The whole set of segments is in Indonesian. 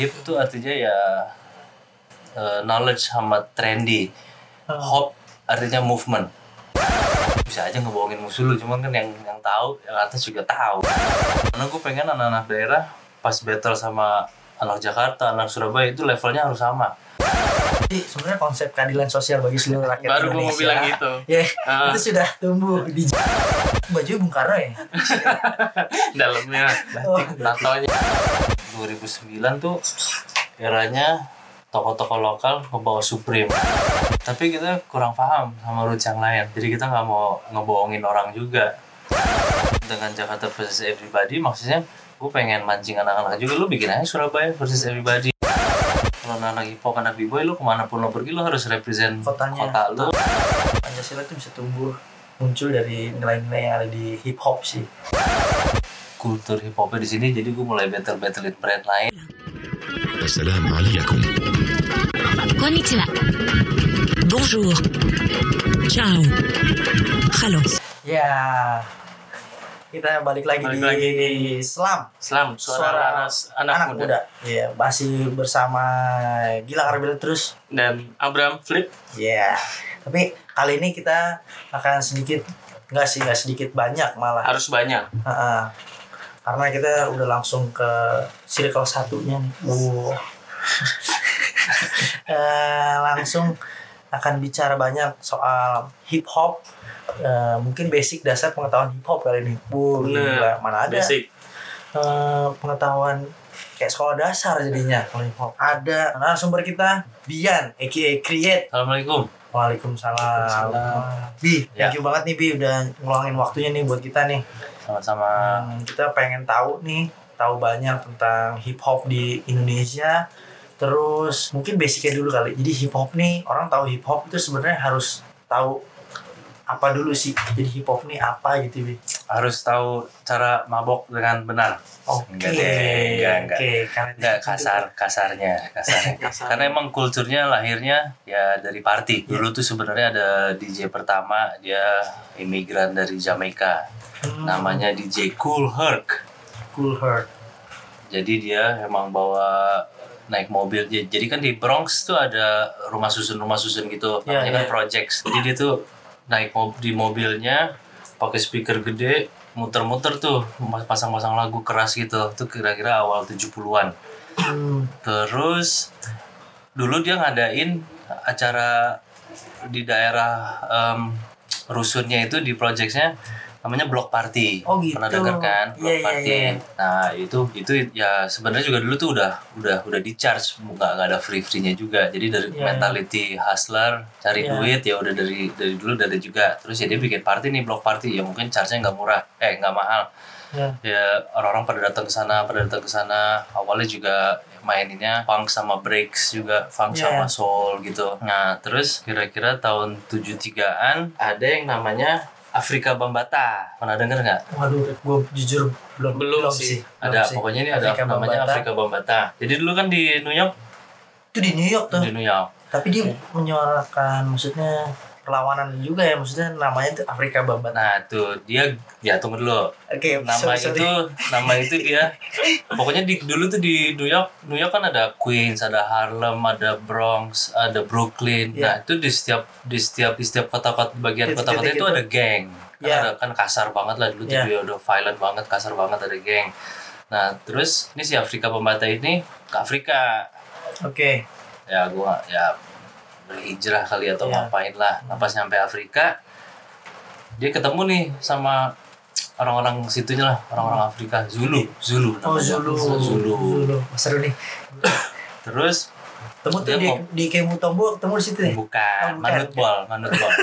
hip tuh artinya ya eh, knowledge sama trendy hop artinya movement bisa aja ngebohongin musuh lu cuman kan yang yang tahu yang atas juga tahu karena gue pengen anak-anak daerah pas battle sama anak Jakarta anak Surabaya itu levelnya harus sama Jadi sebenarnya konsep keadilan sosial bagi seluruh rakyat Baru gua mau Indonesia. bilang gitu. Ya, Ah. itu sudah tumbuh di baju Bung Karno ya. dalamnya Oh. tatonya 2009 tuh eranya toko-toko lokal ngebawa Supreme. Tapi kita kurang paham sama roots yang lain. Jadi kita nggak mau ngebohongin orang juga. Dengan Jakarta versus Everybody maksudnya gue pengen mancing anak-anak juga. Lu bikin aja Surabaya versus Everybody. Kalau anak hip hop anak b-boy lu ke mana pun lo pergi lu harus represent Kotanya. kota lu. Pancasila itu bisa tumbuh muncul dari nilai-nilai yang ada di hip hop sih kultur hip hopnya di sini jadi gue mulai battle battlein brand lain. Assalamualaikum. Konnichiwa. Bonjour. Ciao. Halo. Ya kita balik lagi balik di lagi di Selam. Selam suara, suara anak, anak muda. Iya, ya masih bersama Gila Karbil terus. Dan Abram Flip. Ya yeah. tapi kali ini kita akan sedikit nggak sih nggak sedikit banyak malah. Harus banyak. Uh -uh karena kita udah langsung ke circle satunya nih. Wow. Eh, langsung akan bicara banyak soal hip hop. Eh, mungkin basic dasar pengetahuan hip hop kali ini. Wow, gila. mana ada basic eh, pengetahuan kayak sekolah dasar jadinya kalau hip hop. Ada narasumber kita Bian, aka Create. Assalamualaikum Waalaikumsalam. Bi, Ya. thank you banget nih Bi udah ngeluangin waktunya nih buat kita nih. sama-sama Hmm, kita pengen tahu nih, tahu banyak tentang hip hop di Indonesia. Terus mungkin basicnya dulu kali. Jadi hip hop nih orang tahu hip hop itu sebenarnya harus tahu apa dulu sih. Jadi hip hop nih apa gitu bi. Harus tahu cara mabok dengan benar. Oke. Enggak deh, enggak, enggak. Oke, karena Enggak kasar kasarnya kasarnya karena emang kulturnya lahirnya ya dari party. Dulu tuh sebenarnya ada DJ pertama dia imigran dari Jamaika. Hmm, namanya DJ Cool Herc. Cool Heart. jadi dia emang bawa naik mobil. Jadi kan di Bronx tuh ada rumah susun rumah susun gitu. Iya, namanya kan iya. projects. Jadi dia tuh naik mob di mobilnya pakai speaker gede muter-muter tuh pasang-pasang lagu keras gitu. Tuh kira-kira awal 70-an Hmm, terus dulu dia ngadain acara di daerah em, rusunnya itu di projectsnya namanya block party. Oh, gitu. pernah dengar kan? Block Iya, iya, party. iya. nah itu itu ya sebenarnya juga dulu tuh udah udah udah di charge nggak nggak ada free free nya juga. Jadi dari Iya, mentality hustler cari Iya. duit ya udah dari dari dulu udah ada juga. Terus ya dia bikin party nih block party. Ya mungkin charge nya nggak murah. Eh nggak mahal. Ya. ya orang-orang pada datang ke sana pada datang ke sana. Awalnya juga maininnya funk sama breaks juga funk Yeah. sama soul gitu. Nah terus kira-kira tahun 73an ada yang namanya Afrika Bambata pernah denger nggak Waduh, gue jujur belum Belum sih. ada Belum sih. pokoknya ini ada Afrika namanya Bambata. Afrika Bambata jadi dulu kan di New York Itu di New York tuh. di New York Tapi dia menyuarakan maksudnya perlawanan juga ya maksudnya namanya itu Afrika Bambata. nah tuh dia ya tunggu dulu Oke, nama sorry, sorry. itu nama itu dia pokoknya di dulu tuh di New York New York kan ada Queens ada Harlem ada Bronx ada Brooklyn Iya. nah itu di setiap di setiap di setiap kota-kota bagian kota-kota itu itu. ada geng kan Iya. ada kan kasar banget lah dulu Iya. tuh udah violent banget kasar banget ada geng nah terus ini si Afrika Pembata ini ke Afrika Oke. ya gua ya berhijrah kali atau Iya. ngapain lah nah pas nyampe Afrika dia ketemu nih sama orang-orang situnya lah orang-orang Afrika Zulu Zulu Oh namanya. Zulu. Zulu Zulu. Seru nih. terus Temu tuh di, di Kemu Tombo ketemu di situ nih. bukan Oh, bukan. manut bol manut bol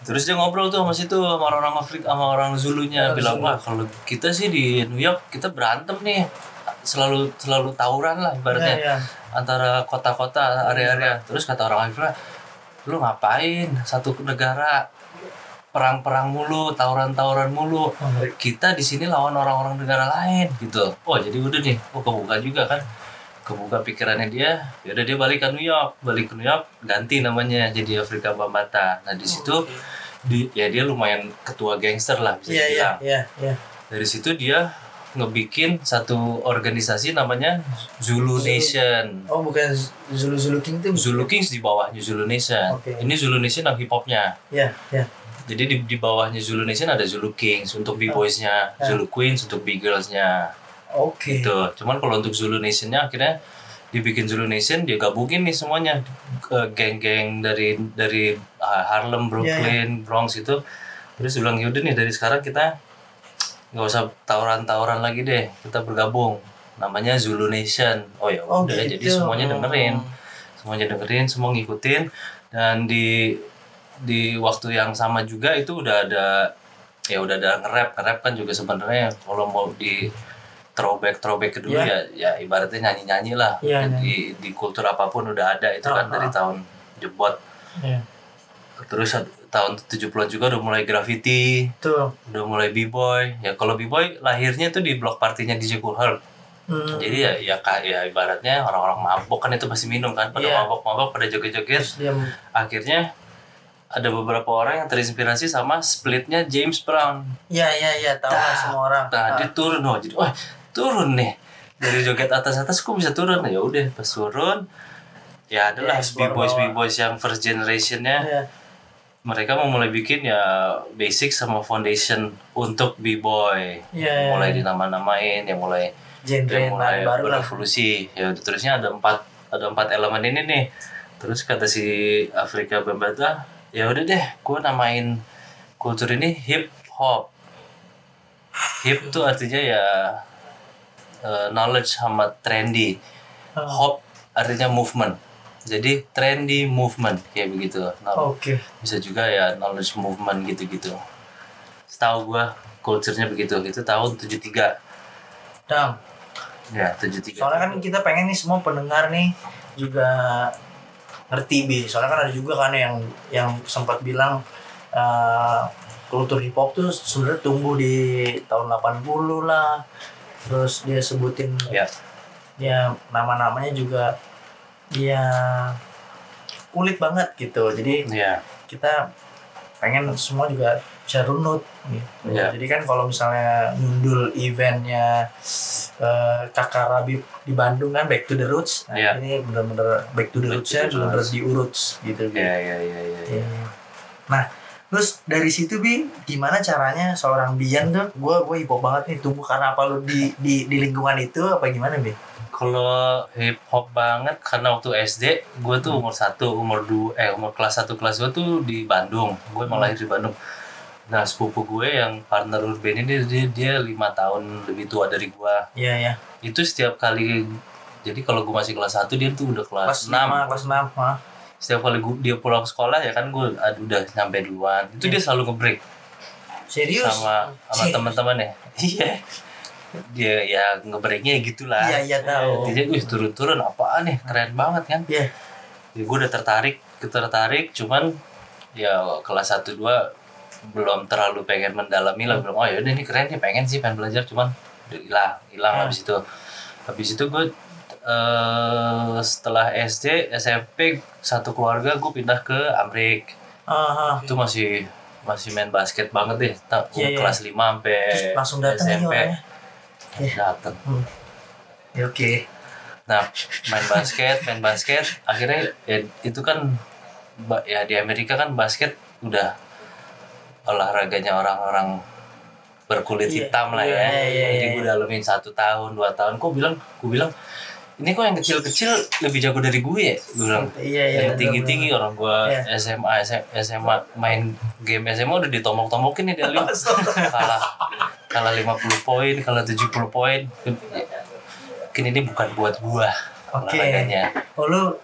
Terus dia ngobrol tuh sama situ sama orang-orang Afrika sama orang Zulunya Oh, bilang Zulu. wah kalau kita sih di New York kita berantem nih selalu selalu tawuran lah ibaratnya. Ya, ya. antara kota-kota area-area. Terus kata orang Afrika lu ngapain? Satu negara perang-perang mulu tawuran-tawuran mulu. Oh, ngeri. kita di sini lawan orang-orang negara lain gitu. Oh jadi udah nih. Oh kebuka juga kan. Kebuka pikirannya dia ya udah dia balik ke New York. Balik ke New York ganti namanya jadi Afrika Bambata. Nah di situ di ya dia lumayan ketua gangster lah bisa Iya, iya, dibilang. iya, iya. dari situ dia ngebikin satu organisasi namanya Zulu Nation. Oh bukan Zulu Zulu King tuh? Zulu Kings di bawahnya Zulu Nation. Oke. Ini Zulu Nation yang hip hopnya. Ya ya. Jadi di, di bawahnya Zulu Nation ada Zulu Kings untuk b-boysnya, Ah. Zulu Queens untuk b-girlsnya. Oke. Gitu. Cuman kalau untuk Zulu Nationnya akhirnya dibikin Zulu Nation dia gabungin nih semuanya geng-geng dari dari uh, Harlem, Brooklyn, Bronx itu. Terus bilang yaudah nih dari sekarang kita nggak usah tawuran-tawuran lagi deh, kita bergabung. Namanya Zulu Nation. Oh ya Oh, udah gitu. jadi semuanya dengerin, semuanya dengerin, semua ngikutin dan di di waktu yang sama juga itu udah ada ya udah ada nge-rap nge-rap kan juga sebenarnya kalau mau di throwback throwback kedua Iya. ya ya ibaratnya nyanyi nyanyi lah Iya, di di kultur apa pun udah ada itu kan Ah, dari ah. tahun jebot Ya. terus tahun 70-an juga udah mulai graffiti Tuh. udah mulai b-boy ya kalau b-boy lahirnya tuh di blok partinya DJ Cool Herc Hmm. jadi ya ya ya ibaratnya orang-orang mabok kan itu pasti minum kan pada Iya. mabok-mabok pada joget-joget akhirnya ada beberapa orang yang terinspirasi sama splitnya James Brown ya ya ya tahu lah Dah. semua orang. nah Ah. dia turun oh jadi wah turun nih dari joget atas atas kok bisa turun ya udah pas turun ya adalah Ya, explore b-boys bawah. b-boys yang first generationnya Ya. Mereka mau mulai bikin ya basic sama foundation untuk b-boy. Iya, mulai dinama-namain yang mulai Genre yang mulai baru lah. berevolusi. Ya terusnya ada empat ada empat elemen ini nih. Terus kata si Afrika Bambata ya udah deh gue namain kultur ini hip hop hip tuh artinya ya eh, knowledge sama trendy. Ah. hop artinya movement jadi trendy movement kayak begitu Nah, Oke. bisa juga ya knowledge movement gitu-gitu setahu gua culture-nya begitu itu tahun 73 Dam. ya 73 Soalnya kan kita pengen nih semua pendengar nih juga ngerti bi. Soalnya kan ada juga kan yang yang sempat bilang eh, kultur hip hop tuh sebenarnya tumbuh di tahun 80 lah. Terus dia sebutin ya ya nama-namanya juga ya kulit banget gitu. Jadi ya kita pengen semua juga bisa runut gitu. Iya. Jadi kan kalau misalnya nyundul eventnya eh, kakak Rabib di Bandung kan back to the roots. Nah, Iya. ini bener-bener back to the roots-nya roots. diurut gitu. gitu. ya ya ya ya, ya. Iya. Nah, terus dari situ bi gimana caranya seorang Bian tuh gue gue hip hop banget nih tumbuh karena apa lu di di di lingkungan itu apa gimana bi? Kalau hip hop banget karena waktu SD gue tuh umur satu umur dua eh umur kelas 1 kelas 2 tuh di Bandung. Gue emang lahir di Bandung. Nah sepupu gue yang partner urban ini dia dia lima tahun lebih tua dari gue Iya ya. itu setiap kali jadi kalau gue masih kelas 1 dia tuh udah kelas, Kelas 6 6, kelas 6, ah. setiap kali gua, dia pulang sekolah ya kan gue aduh, udah nyampe duluan. Itu dia selalu nge-break. Serius? sama sama teman-teman ya iya dia ya nge-breaknya gitulah Iya, iya, tahu. dia wih turun-turun apaan nih keren banget kan Iya. ya, gue udah tertarik tertarik cuman ya kelas 1 2 belum terlalu pengen mendalami lah belum oh ya udah ini keren nih pengen sih pengen belajar cuman udah hilang hilang Hmm. habis itu habis itu gue eh, setelah SD SMP satu keluarga gue pindah ke Amrik Ah, ah. itu masih masih main basket banget deh Ta- Iya, iya. kelas 5 sampai Terus langsung datang SMP. Iya. datang Ya, Oke. Nah, main basket, main basket, akhirnya ya itu kan ya di Amerika kan basket udah olahraganya orang-orang berkulit Iya, hitam lah ya. iya, iya, Jadi iya. gue dalamin satu tahun, dua tahun. Kok bilang, gue bilang ini kok yang kecil-kecil lebih jago dari gue ya? Gue bilang Iya, iya. yang tinggi-tinggi orang gue Iya. SMA, SMA main game SMA udah ditomok-tomokin nih dari kalah kalah 50 poin, kalah 70 poin. Mungkin ini bukan buat gua Oke. olahraganya. Oh lu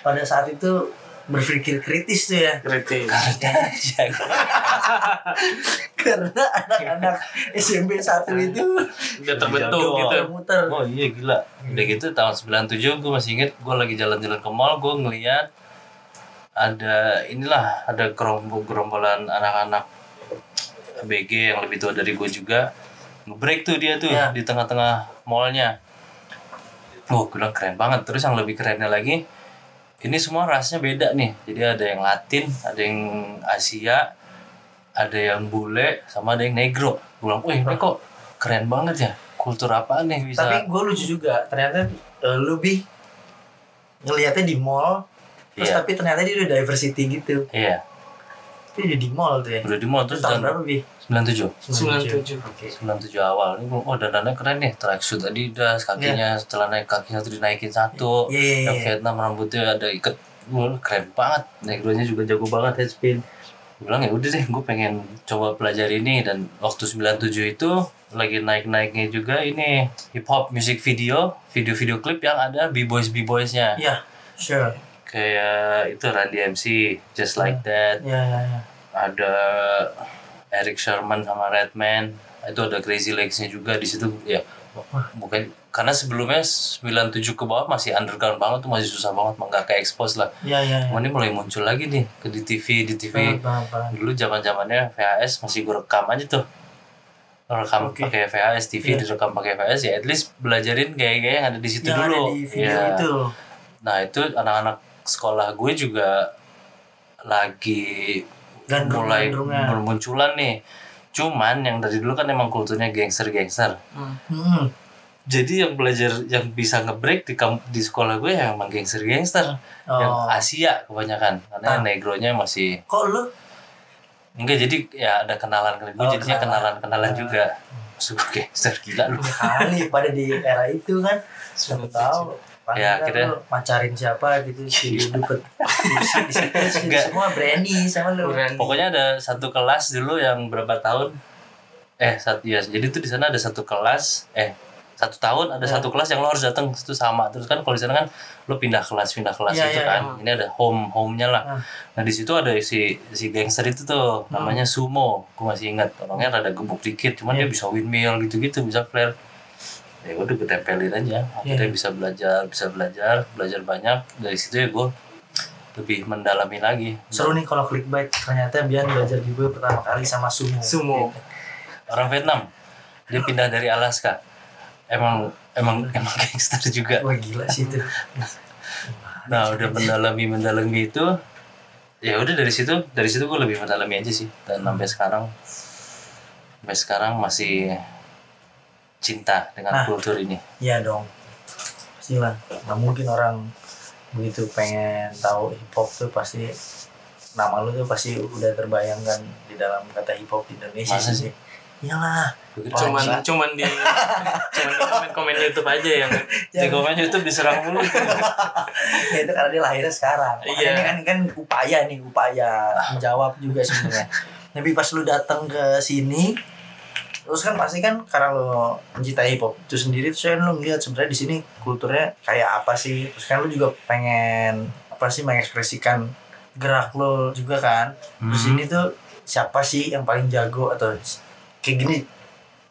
pada saat itu berpikir kritis tuh ya kritis Karena ya, karena anak-anak SMP satu itu udah terbentuk Jago. gitu muter oh iya gila. Udah gitu tahun 97 gua masih inget gua lagi jalan-jalan ke mall, gua ngeliat ada inilah ada gerombol gerombolan anak-anak BG yang lebih tua dari gue juga ngebreak tuh dia tuh Iya. di tengah-tengah mallnya oh gue bilang keren banget terus yang lebih kerennya lagi ini semua rasnya beda nih jadi ada yang Latin ada yang Asia ada yang bule sama ada yang negro gue bilang wih ini kok keren banget ya kultur apa nih bisa Tapi gue lucu juga. Ternyata lu bi ngelihatnya di mall. Terus Iya. tapi ternyata dia udah diversity gitu. iya Itu udah di mall tuh ya. udah di mall Terus terus tahun berapa bi? 97 97. Oke. 97 awal. Ini oh dandannya keren nih tracksuit Adidas kakinya celana kaki satu dinaikin satu. Iya, iya, yang iya. Vietnam rambutnya ada ikat. Wah, keren banget. Negronya juga jago banget headspin gue bilang ya udah deh gue pengen coba pelajari ini. Dan waktu 97 itu lagi naik-naiknya juga ini hip hop music video video-video klip yang ada b-boys b-boysnya. Iya, sure. kayak itu Randy MC Just Like That. Iya, iya, iya. ada Eric Sherman sama Redman itu ada Crazy Legs-nya juga di situ ya bukan karena sebelumnya 97 ke bawah masih underground banget tuh masih susah banget nggak kayak expose lah Iya, iya, iya. Cuma ini mulai muncul lagi nih ke di TV di TV dulu zaman zamannya VHS masih gue rekam aja tuh rekam Oke. pakai VHS TV Iya. direkam pakai VHS ya at least belajarin gaya-gaya yang ada di situ Yang ada dulu di video Ya. itu. nah itu anak-anak sekolah gue juga lagi Gandrung- mulai bermunculan nih cuman yang dari dulu kan emang kulturnya gangster-gangster Hmm. jadi yang belajar yang bisa ngebreak di di sekolah gue ya emang gangster-gangster yang Oh. Asia kebanyakan karena Ah. yang negronya masih Kok lu? enggak jadi ya ada kenalan gue Oh, jadinya kenalan. kenalan-kenalan juga Maksud gue gangster gila lu Ya kali pada di era itu kan. Siapa tahu. Paling Ya, akhirnya- lu macarin siapa gitu si duduk Enggak. semua berani sama lu. Berani. pokoknya ada satu kelas dulu yang berapa tahun eh satu ya jadi tuh di sana ada satu kelas eh satu tahun ada Ya. satu kelas yang lo harus datang itu sama terus kan kalau di sana kan lo pindah kelas pindah kelas Ya, itu ya, kan ini ada home home-nya lah Ah. nah di situ ada si si gangster itu tuh Hmm. namanya sumo gue masih ingat orangnya rada gebuk dikit cuman Ya. dia bisa windmill gitu gitu bisa flare ya udah gue tempelin aja. Akhirnya Ya. bisa belajar bisa belajar belajar banyak. Dari situ ya gue lebih mendalami lagi. Seru nih kalau clickbait. Ternyata Bian belajar juga pertama kali sama sumo. Sumo. orang Vietnam. Dia pindah dari Alaska. Emang emang emang gangster juga. Wah gila sih itu. nah udah mendalami mendalami itu ya udah dari situ dari situ gue lebih mendalami aja sih. Dan sampai sekarang sampai sekarang masih cinta dengan Nah. kultur ini Iya dong. Pastilah. Nggak mungkin orang begitu pengen tahu hip hop tuh pasti nama lu tuh pasti udah terbayangkan di dalam kata hip hop di Indonesia Masa sih. Iyalah. Cuman cuman di cuman di komen-komen YouTube aja yang di komen YouTube diserang mulu ya itu karena dia lahirnya sekarang. Makanya Iya. ini kan kan upaya nih, upaya menjawab juga sebenarnya. Tapi pas lu datang ke sini terus kan pasti kan karena lo mencintai hip hop itu sendiri terus kan lu ngeliat sebenarnya di sini kulturnya kayak apa sih? Terus kan lu juga pengen apa sih mengekspresikan gerak lo juga kan? Terus Hmm. ini tuh siapa sih yang paling jago? Atau kayak gini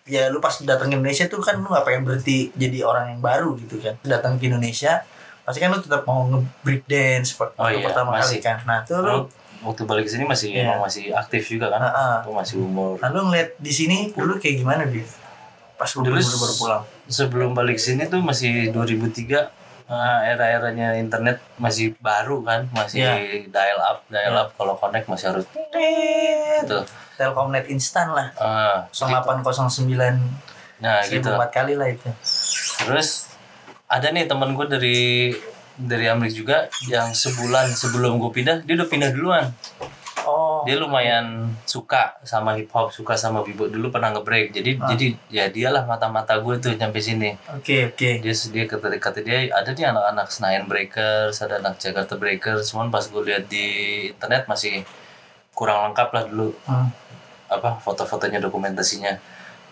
ya lu pas datang ke Indonesia tuh kan lu gak pengen berhenti jadi orang yang baru gitu kan? Datang ke Indonesia pasti kan lu tetap mau nge-break dance waktu Oh iya, pertama masih. kali kan? Nah tuh lu Lu waktu balik ke sini masih Iya. emang masih aktif juga kan? Ah, ah. Lu masih umur. Nah lu ngeliat di sini dulu kayak gimana bi? Pas lu Dulu baru, baru pulang. sebelum balik sini tuh masih 2003 eh, era-eranya internet masih baru kan? Masih Iya. dial up dial Iya. up. Kalau connect masih harus gitu. Telkomnet instan lah. Ah, 0809 nah gitu. 1004 kali lah itu. Terus ada nih temen gue dari dari Amerika juga yang sebulan sebelum gue pindah dia udah pindah duluan. Oh. Dia lumayan suka sama hip hop suka sama bebo dulu pernah ngebreak. Jadi Ah. jadi ya dialah mata-mata gue tuh nyampe sini. Oke oke. Dia dia kata kata dia ada nih anak-anak Senayan Breakers ada anak Jakarta Breakers. Cuman pas gue lihat di internet masih kurang lengkap lah dulu. Hmm. apa foto-fotonya dokumentasinya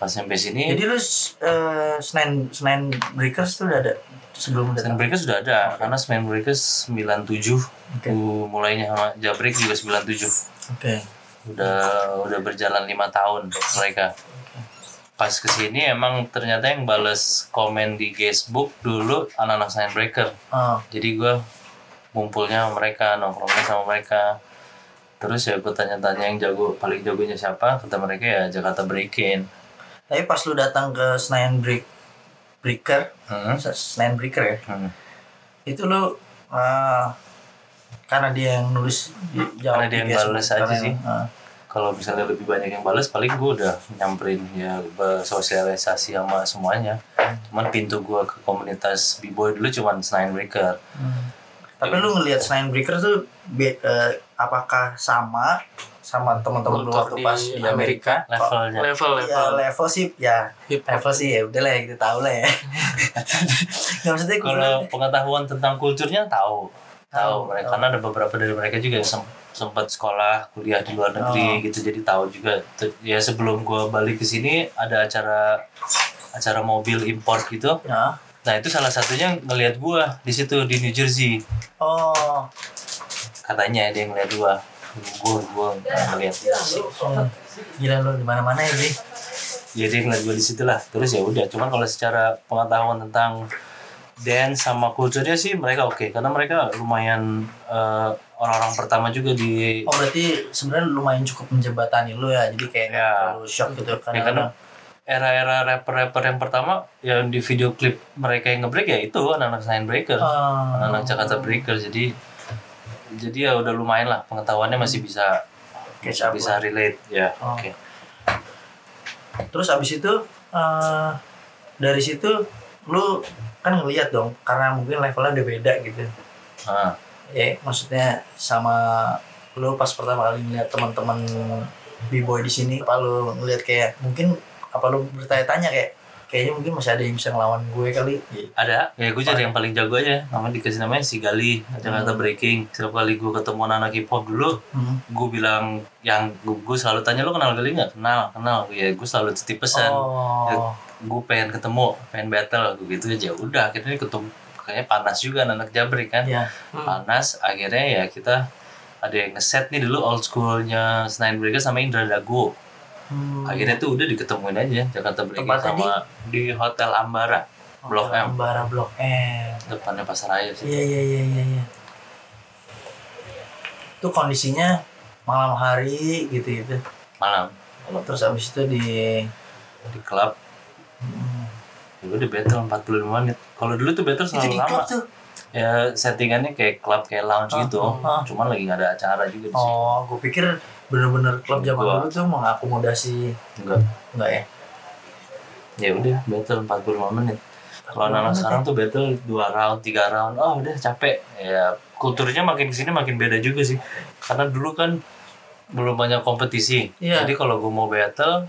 pas nyampe sini jadi lu uh, Senayan Senayan Breakers tuh udah ada sebelum datang? Breakers sudah ada karena Senayan Breakers 97 Oke. uh, mulainya sama Jabrik juga 97 oke. Udah udah berjalan lima tahun mereka. Pas ke sini emang ternyata yang bales komen di Facebook dulu anak-anak Senayan Breaker. Oh. Jadi gue ngumpulnya sama mereka nongkrongnya sama mereka. Terus ya gue tanya-tanya yang jago paling jagonya siapa kata mereka ya Jakarta Breakin tapi pas lu datang ke Senayan Break Breaker hmm. Senayan Breaker ya? Hmm. itu lu uh, karena dia yang nulis Karena jawab dia yang bales aja karena- sih. uh, kalau misalnya lebih banyak yang balas paling gue udah nyamperin ya bersosialisasi sama semuanya. Cuman pintu gue ke komunitas b-boy dulu cuman Snidebreaker Tapi lu ngelihat Snine Breaker tuh be- eh, apakah sama sama teman-teman lu waktu pas di Amerika? levelnya level Ya, level level sih ya hip hop level sih ya udah lah ya, kita tahu lah ya. Nggak maksudnya kalau kulturnya- pengetahuan tentang kulturnya tahu tahu mereka tahu. karena ada beberapa dari mereka juga yang sem- sempat sekolah kuliah di luar negeri Oh. gitu jadi tahu juga ya sebelum gue balik ke sini ada acara acara mobil import gitu Ya. nah itu salah satunya ngelihat gue di situ di New Jersey Oh, katanya dia ngeliat gua gua nggak ngeliat hmm. gila lu di mana-mana ya, Bi. ya dia ngeliat gua di situ lah terus ya udah cuman kalau secara pengetahuan tentang dance sama kulturnya sih mereka oke karena mereka lumayan eh, orang-orang pertama juga di Oh, berarti sebenarnya lumayan cukup menjembatani lu ya. Jadi kayak Ya. terlalu shock gitu ya karena karena era-era rapper-rapper yang pertama yang di video klip mereka yang ngebreak ya itu anak-anak Sign Breaker Oh. anak-anak Jakarta Breaker jadi jadi ya udah lumayan lah pengetahuannya masih bisa Catch up bisa relate ya Oh. oke Terus abis itu eh dari situ lu kan ngeliat dong karena mungkin levelnya udah beda gitu. Ah. Ya, maksudnya sama lu pas pertama kali ngeliat teman-teman b-boy di sini, apa lu ngeliat kayak mungkin apa lu bertanya-tanya kayak kayaknya mungkin masih ada yang bisa ngelawan gue kali. Ya. ada. Ya gue jadi yang paling jago aja. Namanya dikasih namanya si Gali. Jakarta Breaking. Setiap kali gue ketemu anak hip hop dulu Hmm. gue bilang yang gue, gue selalu tanya lo kenal Gali nggak? Kenal kenal. Ya gue selalu titip pesan. Ya, Oh. gue pengen ketemu pengen battle. Gue gitu aja. Udah akhirnya ketemu. Kayaknya panas juga anak jabrik kan. Ya. panas akhirnya ya kita ada yang ngeset nih dulu old schoolnya Snide Breaker sama Indra Dago Hmm. akhirnya tuh udah diketemuin aja Jakarta Breaking Tempatnya sama di Hotel Ambara Blok Hotel M Ambara Blok M. depannya Pasar Raya sih Iya iya iya iya iya. Itu kondisinya malam hari gitu gitu. malam Terus abis itu di di klub ya udah battle 45 menit kalau dulu tuh battle itu selalu di lama klub tuh. Ya settingannya kayak klub kayak lounge Ah, gitu. Ah. cuman lagi nggak ada acara juga di sini Oh, gue pikir bener-bener klub zaman dulu tuh mengakomodasi. Enggak. Enggak ya? ya udah battle 45 menit. Kalau 45 anak menit sekarang tuh battle dua round tiga round. Oh udah capek. Ya kulturnya makin ke sini makin beda juga sih. Karena dulu kan belum banyak kompetisi. Iya. jadi kalau gue mau battle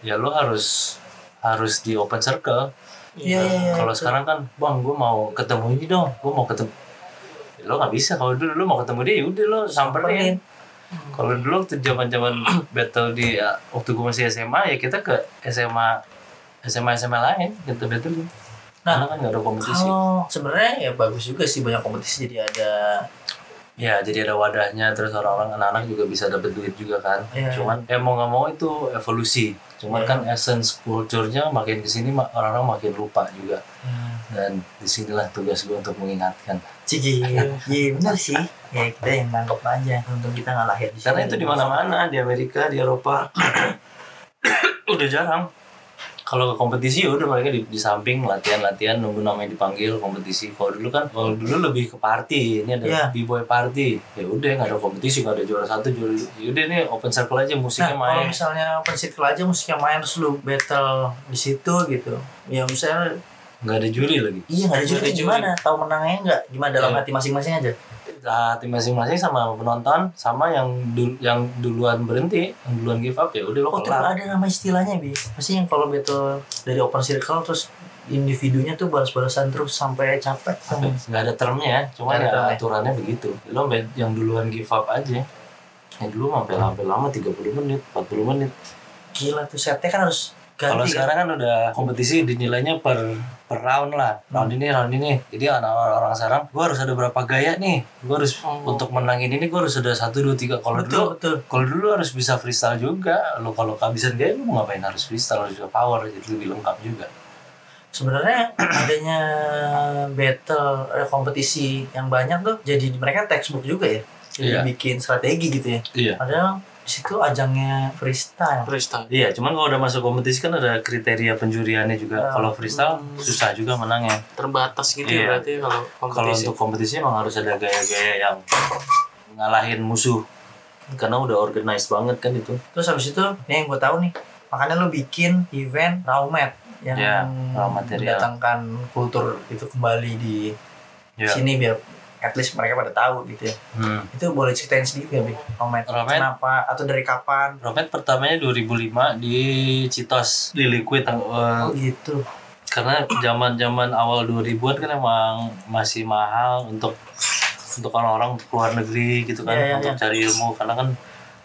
ya lo harus harus di open circle Iya. Iya iya. kalau sekarang kan bang gue mau ketemu ini dong gue mau ketemu. Ya, lo nggak bisa kalau dulu lo mau ketemu dia ya udah lo samperin. Kalau dulu waktu zaman zaman battle di ya, waktu gue masih SMA ya kita ke SMA SMA SMA lain gitu battle. Nah, karena kan nggak ada kompetisi. Kalau sebenarnya ya bagus juga sih banyak kompetisi jadi ada ya jadi ada wadahnya terus orang-orang anak-anak juga bisa dapet duit juga kan. Iya. cuman ya mau nggak mau itu evolusi cuman kan essence kulturnya makin ke sini ma- orang-orang makin lupa juga hmm, dan di sinilah tugas gue untuk mengingatkan Cigi, iya benar sih. Ya kita yang nangkep aja. Untung kita nggak lahir di sini. Karena itu di mana-mana di Amerika, di Eropa udah jarang. Kalau ke kompetisi ya udah mereka di, di samping latihan-latihan nunggu namanya dipanggil kompetisi. Kalau dulu kan kalau dulu lebih ke party. Ini ada Iya. b-boy party. Ya udah nggak ada kompetisi, nggak ada juara satu, juara ya udah ini open circle aja Nah, musiknya kalau main. misalnya open circle aja musiknya main terus lu battle di situ gitu. Ya misalnya Nggak ada juri lagi. iya nggak ada juri ada juri. gimana? Tahu menangnya nggak? Gimana dalam Iya. hati masing-masing aja? Nah, tim masing-masing sama penonton sama yang dul- yang duluan berhenti, yang duluan give up ya udah lo Oh, kelar. ada nama istilahnya, Bi. Pasti yang kalau battle dari open circle terus individunya tuh balas-balasan terus sampai capek. nggak ada termnya ya cuma ya termnya. aturannya begitu lo yang duluan give up aja yang dulu sampai sampai lama 30 menit 40 menit Gila tuh setnya kan harus. Kalau sekarang kan udah kompetisi dinilainya per per round lah round ini round ini jadi anak orang sekarang gua harus ada berapa gaya nih gua harus Oh. untuk menangin ini gua harus ada satu dua tiga kalau dulu betul. kalau dulu harus bisa freestyle juga lo kalau kehabisan gaya lu mau ngapain harus freestyle harus juga power jadi lebih lengkap juga Sebenarnya adanya battle ada kompetisi yang banyak tuh jadi mereka textbook juga ya. Jadi Iya. bikin strategi gitu ya. iya Padahal situ ajangnya freestyle. freestyle Iya, cuman kalau udah masuk kompetisi kan ada kriteria penjuriannya juga. Ah. Kalau freestyle susah juga menangnya. terbatas gitu Iya. ya berarti kalau Kalau kompetisi untuk kompetisi emang harus ada gaya-gaya yang ngalahin musuh. karena udah organized banget kan itu terus habis itu nih yang gue tahu nih makanya lu bikin event Raumet yang Ya, raw material. mendatangkan kultur itu kembali di ya sini biar at least mereka pada tahu gitu ya hmm. itu boleh ceritain sedikit gak Bi? Raumet Raumet? kenapa atau dari kapan Romet pertamanya 2005 di Citos di Liquid eh, oh gitu karena zaman zaman awal 2000-an kan emang masih mahal untuk untuk orang-orang keluar negeri gitu kan Iya, iya, untuk iya. cari ilmu karena kan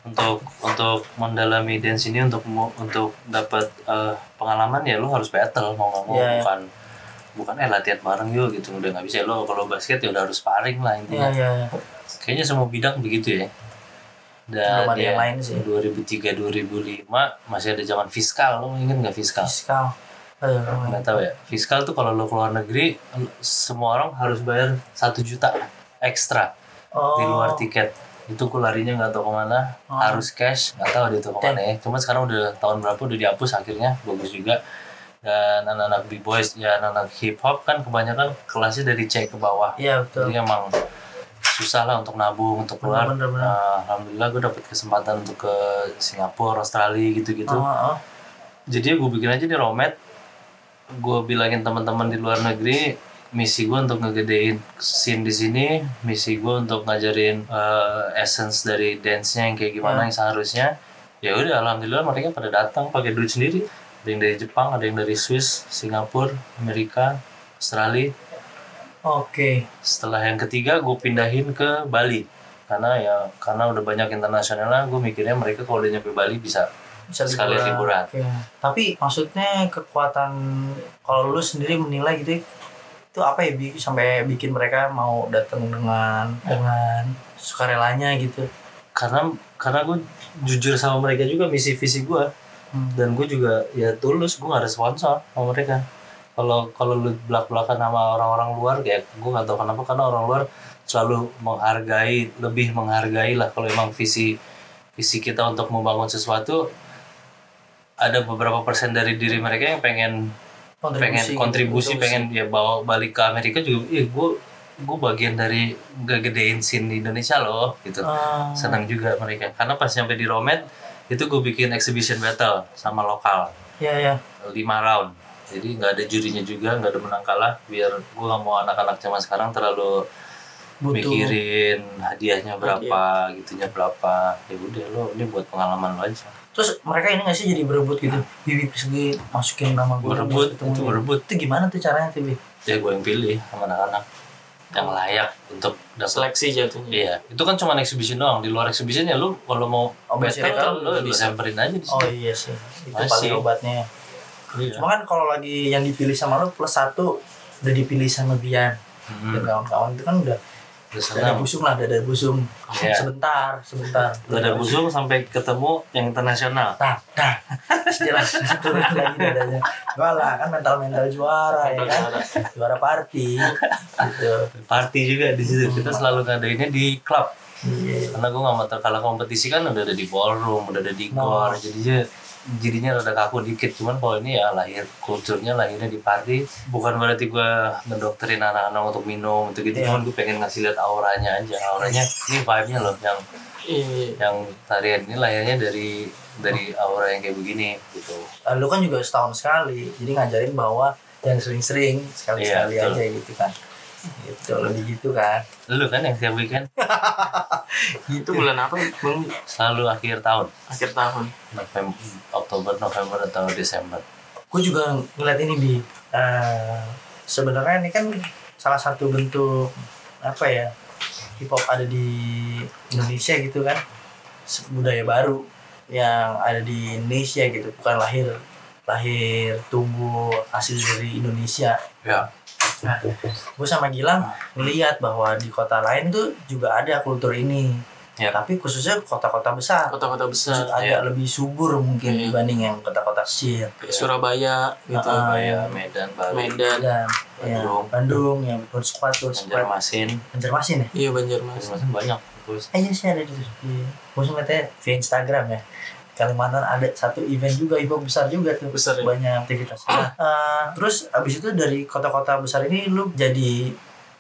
untuk untuk mendalami dance ini untuk untuk dapat eh, pengalaman ya lu harus battle mau nggak mau Iya, iya. bukan bukan eh latihan bareng yuk gitu. Udah nggak bisa. Lo kalau basket ya udah harus sparring lah Iya intinya. Iya iya. kayaknya semua bidang begitu ya. Dan Belum ada ya, yang lain sih. 2003 2005 masih ada zaman fiskal. Lo inget nggak fiskal? Fiskal. Aduh, nggak tahu ya. Fiskal tuh kalau lo keluar negeri semua orang harus bayar satu juta ekstra oh, di luar tiket. Itu gue larinya nggak tahu ke mana. Oh. harus cash. Nggak tahu dia tuh ke mana ya. Cuma sekarang udah tahun berapa udah dihapus akhirnya. Bagus juga dan anak-anak b boys ya anak-anak hip hop kan kebanyakan kelasnya dari C ke bawah. Iya betul. Jadi emang susah lah untuk nabung untuk keluar. Bener, bener, bener. Nah, alhamdulillah gue dapet kesempatan untuk ke Singapura Australia gitu-gitu. Oh, oh. jadi gue bikin aja di Romet gue bilangin teman-teman di luar negeri misi gue untuk ngegedein scene di sini misi gue untuk ngajarin eh, essence dari dance-nya yang kayak gimana Hmm. yang seharusnya. Ya udah alhamdulillah mereka pada datang pakai duit sendiri ada yang dari Jepang ada yang dari Swiss Singapura Amerika Australia oke setelah yang ketiga gue pindahin ke Bali karena ya karena udah banyak internasionalnya gue mikirnya mereka kalau udah nyampe Bali bisa bisa Sekalian liburan. Oke. Tapi maksudnya kekuatan kalau lu sendiri menilai gitu itu apa ya Bi, sampai bikin mereka mau datang dengan dengan sukarelanya gitu. karena karena gue jujur sama mereka juga misi visi gue Hmm. dan gue juga ya tulus gue gak ada sponsor sama mereka. Kalau kalau lu belak belakan sama orang-orang luar kayak gue nggak tahu kenapa karena orang luar selalu menghargai lebih menghargai lah kalau emang visi visi kita untuk membangun sesuatu. Ada beberapa persen dari diri mereka yang pengen pengen gitu, kontribusi untuk pengen ya bawa balik ke Amerika juga iya gue gue bagian dari ngegedein scene di Indonesia loh gitu. Ah, senang juga mereka. Karena pas nyampe di Romet itu gue bikin exhibition battle sama lokal ya ya. lima round jadi nggak ada jurinya juga nggak ada menang kalah biar gue nggak mau anak-anak zaman sekarang terlalu Butuh mikirin hadiahnya berapa gitunya berapa ya udah lo ini buat pengalaman lo aja Terus mereka ini nggak sih jadi berebut gitu? Bibi persegi masukin nama gue. Berebut, itu berebut. Itu gimana tuh caranya tuh Bi? ya gue yang pilih sama anak-anak yang layak untuk dapat Seleksi jatuhnya. Iya, itu kan cuma exhibition doang. Di luar exhibition ya lu kalau mau Oh, battle ada lu lu bisa samperin aja di Oh sini. iya sih. Itu Masih. paling obatnya. Iya. Cuma kan kalau lagi yang dipilih sama lu plus satu udah dipilih sama Bian Hmm. dan kawan-kawan itu kan udah dada busung lah dada busung Iya. sebentar sebentar Dada busung sampai ketemu yang internasional. nah nah jelas turun lagi dadanya Enggak lah kan mental mental juara ya kan juara party gitu Party juga di situ. Kita selalu ngadainnya di klub. iya Karena gue gak mau terkalah kompetisi kan udah ada di ballroom, udah ada di Nah. gor. Jadinya jadinya rada kaku dikit. Cuman kalau ini ya lahir kulturnya lahirnya di party bukan berarti gue ngedoktrin anak-anak untuk minum gitu gitu. Iya. cuman gue pengen ngasih lihat auranya aja. Auranya ini vibe nya loh yang Iya. yang tarian ini lahirnya dari dari aura yang kayak begini gitu. Lu kan juga setahun sekali jadi ngajarin bahwa jangan sering-sering sekali-sekali Iya, betul. aja gitu kan gitu lebih gitu kan. Lu kan yang tiap weekend Itu bulan apa bang? selalu akhir tahun. Akhir tahun. November Oktober November atau Desember. Gue juga ngeliat ini bi. Eh, sebenarnya ini kan salah satu bentuk apa ya hip hop ada di Indonesia gitu kan. Budaya baru yang ada di Indonesia gitu. Bukan lahir lahir tumbuh hasil dari Indonesia. Ya nah gue sama Gilang ngeliat bahwa di kota lain tuh juga ada kultur ini Ya. tapi khususnya kota-kota besar Kota-kota besar. agak lebih subur mungkin Iya. dibanding yang kota-kota kecil Kayak Surabaya gitu. Surabaya Medan Bali Medan. dan ya, Bandung. Bandung yang squad tuh squad Banjarmasin Banjarmasin ya Iya Banjarmasin. Banjarmasin banyak terus eh iya sih ada di di gue ngeliatnya via Instagram ya Kalimantan ada satu event juga event besar juga tuh. Besar ya? banyak aktivitas. Nah, eh, terus abis itu dari kota-kota besar ini lu jadi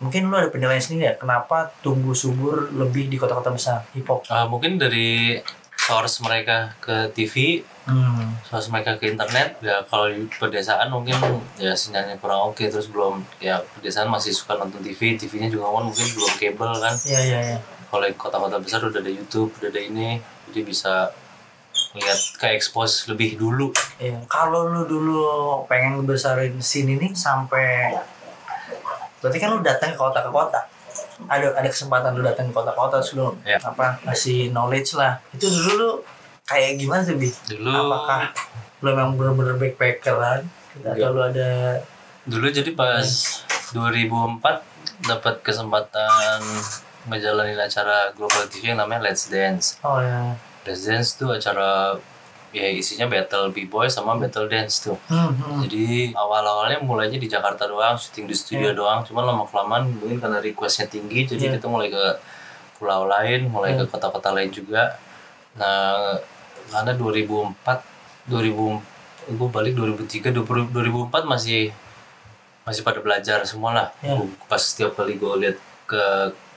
mungkin lu ada penilaian sendiri ya kenapa tumbuh subur lebih di kota-kota besar? Hip hop Ah, mungkin dari source mereka ke TV hmm. source mereka ke internet ya kalau di pedesaan mungkin ya sinyalnya kurang oke terus belum ya pedesaan masih suka nonton TV TV-nya juga kan mungkin belum kabel kan. Ya ya ya kalau kota-kota besar udah ada YouTube udah ada ini jadi bisa lihat ke expose lebih dulu Iya, kalau lu dulu pengen ngebesarin scene ini sampai berarti kan lu datang ke kota ke kota. Ada ada kesempatan lu datang ke kota-kota terus lu Iya. apa ngasih knowledge lah. Itu dulu lu kayak gimana bi? dulu Apakah lu memang bener-bener backpacker kan? Atau lu ada dulu jadi pas 2004 dapat kesempatan ngejalanin acara global TV yang namanya Let's Dance oh ya. Let's Dance tuh acara ya isinya battle b-boy sama battle dance tuh Hmm, hmm. jadi awal-awalnya mulainya di Jakarta doang syuting di studio Iya. doang cuman lama kelamaan mungkin karena requestnya tinggi jadi Iya. kita mulai ke pulau lain mulai Iya. ke kota-kota lain juga nah karena 2004 2000 gue balik 2003 2000 2004 masih masih pada belajar semua lah. Gua- pas setiap kali gue lihat ke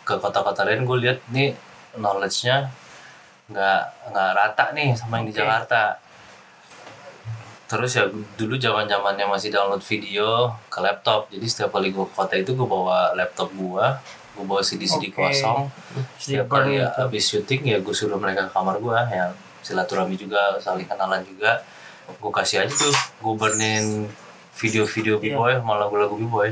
ke kota-kota lain gue lihat nih knowledge-nya nggak nggak rata nih sama yang di Oke. Jakarta terus ya dulu zaman zamannya masih download video ke laptop jadi setiap kali gue ke kota itu gue bawa laptop gue gue bawa CD CD Oke. kosong setiap kali ya habis syuting ya gue suruh mereka ke kamar gue ya silaturahmi juga saling kenalan juga gue kasih aja tuh gue burnin video-video Iya. b-boy sama lagu-lagu b-boy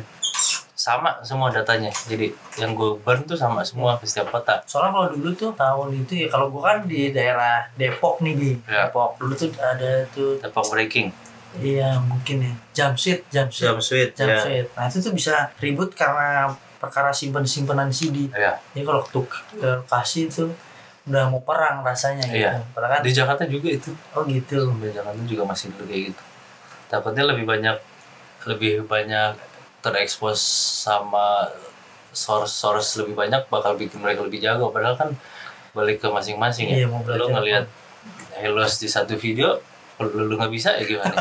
sama semua datanya jadi yang gue burn tuh sama semua ke setiap kota Soalnya kalau dulu tuh tahun itu ya kalau gua kan di daerah Depok nih di Ya. Depok dulu tuh ada tuh Depok Breaking iya mungkin ya Jamsit Jamsit Sweet Jamsit. Nah itu tuh bisa ribut karena perkara simpen simpenan CD. ya Jadi kalau ke ke lokasi itu udah mau perang rasanya gitu. Iya. Padahal kan di Jakarta juga itu oh gitu. di Jakarta juga masih dulu kayak gitu takutnya lebih banyak lebih banyak terekspos sama source source lebih banyak bakal bikin mereka lebih jago padahal kan balik ke masing-masing ya Iya, mau belajar. lu ngelihat Helos di satu video kalau lu nggak bisa ya gimana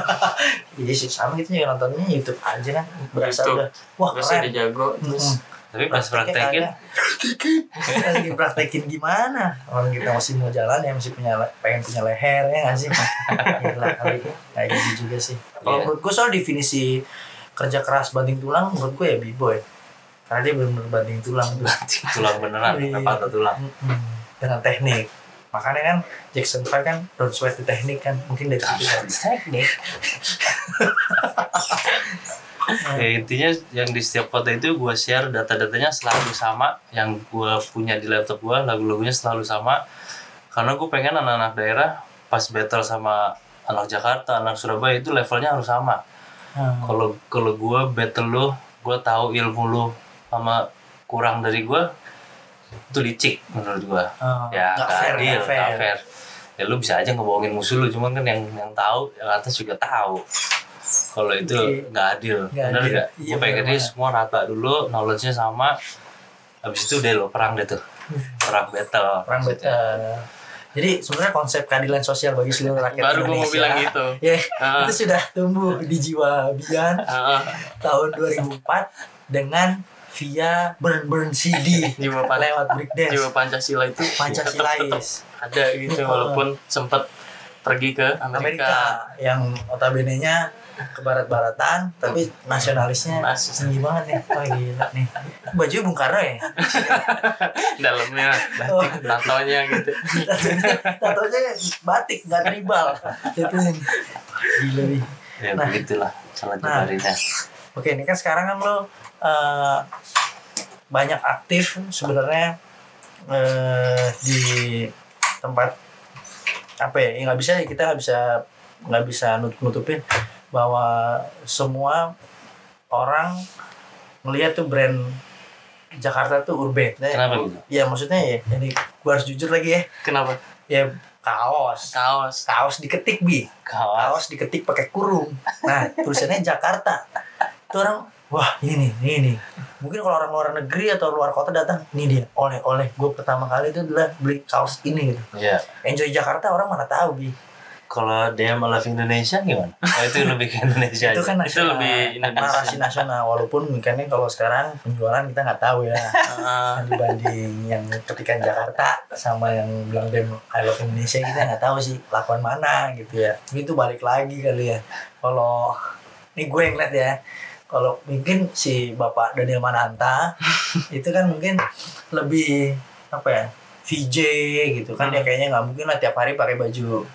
Iya sih sama gitu ya nontonnya YouTube aja kan. Berasa YouTube. udah wah udah keren. jago terus Mm-mm. tapi pas praktekin Praktekin. Lagi praktekin gimana? Orang kita masih mau jalan ya masih punya pengen punya leher ya nggak sih? Gila kali kayak gitu juga sih. Kalau Iya. menurut gue soal definisi kerja keras banting tulang menurut gue ya b-boy. Karena dia benar-benar banting tulang tuh. tulang beneran Iya. apa atau tulang dengan teknik. Makanya kan Jackson 5 kan don't sweat the teknik kan mungkin dari situ kan. teknik ya intinya yang di setiap kota itu gue share data-datanya selalu sama yang gue punya di laptop gue lagu-lagunya selalu sama karena gue pengen anak-anak daerah pas battle sama anak Jakarta anak Surabaya itu levelnya harus sama Hmm. kalau kalau gue battle lo gue tahu ilmu lo sama kurang dari gue itu licik menurut gue Oh, ya fair, adil nggak fair. fair. ya lu bisa aja ngebohongin musuh lu cuman kan yang yang tahu yang atas juga tahu kalau itu Oke. nggak adil benar nggak Iya, gue pengen benar-benar. semua rata dulu knowledge-nya sama habis itu deh lo perang deh tuh perang battle Orang bet- eh, jadi sebenarnya konsep keadilan sosial bagi seluruh rakyat baru gue mau Indonesia bilang gitu. ya Ah. itu sudah tumbuh di jiwa Bian Ah, tahun 2004 dengan via burn burn CD jiwa pan lewat breakdance jiwa Pancasila itu. Tetap, Pancasilais ada gitu walaupun sempat pergi ke Amerika, Amerika yang notabene-nya ke barat-baratan tapi nasionalisnya Nasionalis. tinggi banget nih oh gila nih baju Bung Karno ya dalamnya Oh. tatonya gitu tatonya batik nggak tribal itu gila nih ya Nah. begitulah salah Nah. Oke, ini kan sekarang kan lo eh, banyak aktif sebenarnya eh, di tempat apa ya? ya nggak bisa kita nggak bisa nggak bisa nut- nutupin bahwa semua orang melihat tuh brand Jakarta tuh urban. Nah, Kenapa gitu? Ya maksudnya ya, ini gua harus jujur lagi ya. kenapa Ya kaos, kaos kaos diketik bi, kawas kaos diketik pakai kurung. Nah, tulisannya Jakarta. Itu orang, wah ini nih, ini nih. Mungkin kalau orang luar negeri atau luar kota datang, ini dia, oleh-oleh. Gue pertama kali itu adalah beli kaos ini gitu. ya Enjoy Jakarta orang mana tahu bi. Kalau DM I Love Indonesia gimana? Oh, itu lebih ke Indonesia itu aja. kan Itu nasional, lebih Indonesia. narasi nasional walaupun mungkin kalau sekarang penjualan kita nggak tahu ya Ah, dibanding yang ketika Jakarta sama yang bilang dem I love Indonesia kita nggak tahu sih lakukan mana gitu ya itu balik lagi kali ya kalau ini gue yang lihat ya kalau mungkin si bapak Daniel Mananta itu kan mungkin lebih apa ya VJ gitu kan dia kayaknya nggak mungkin lah tiap hari pakai baju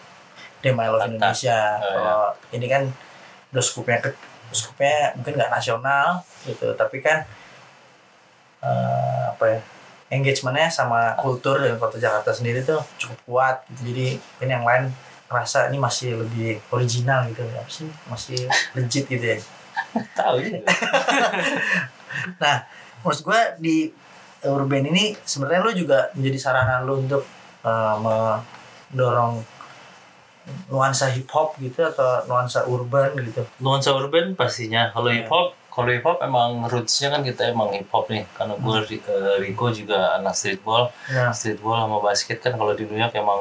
dem I love. Indonesia Oh, ya. kalau ini kan udah skupnya ke skupnya mungkin nggak nasional gitu tapi kan eh, apa ya engagementnya sama kultur dan kota Jakarta sendiri tuh cukup kuat gitu. jadi ini yang lain ngerasa ini masih lebih original gitu ya sih masih legit gitu ya Tahu juga. nah maksud gue di urban ini sebenarnya lu juga menjadi sarana lu untuk eh, mendorong nuansa hip hop gitu atau nuansa urban gitu? Nuansa urban pastinya. Kalau hip hop kalau hip hop emang rootsnya kan kita emang hip hop nih. Karena gue Rico juga anak streetball. Ya streetball sama basket kan kalau di New York emang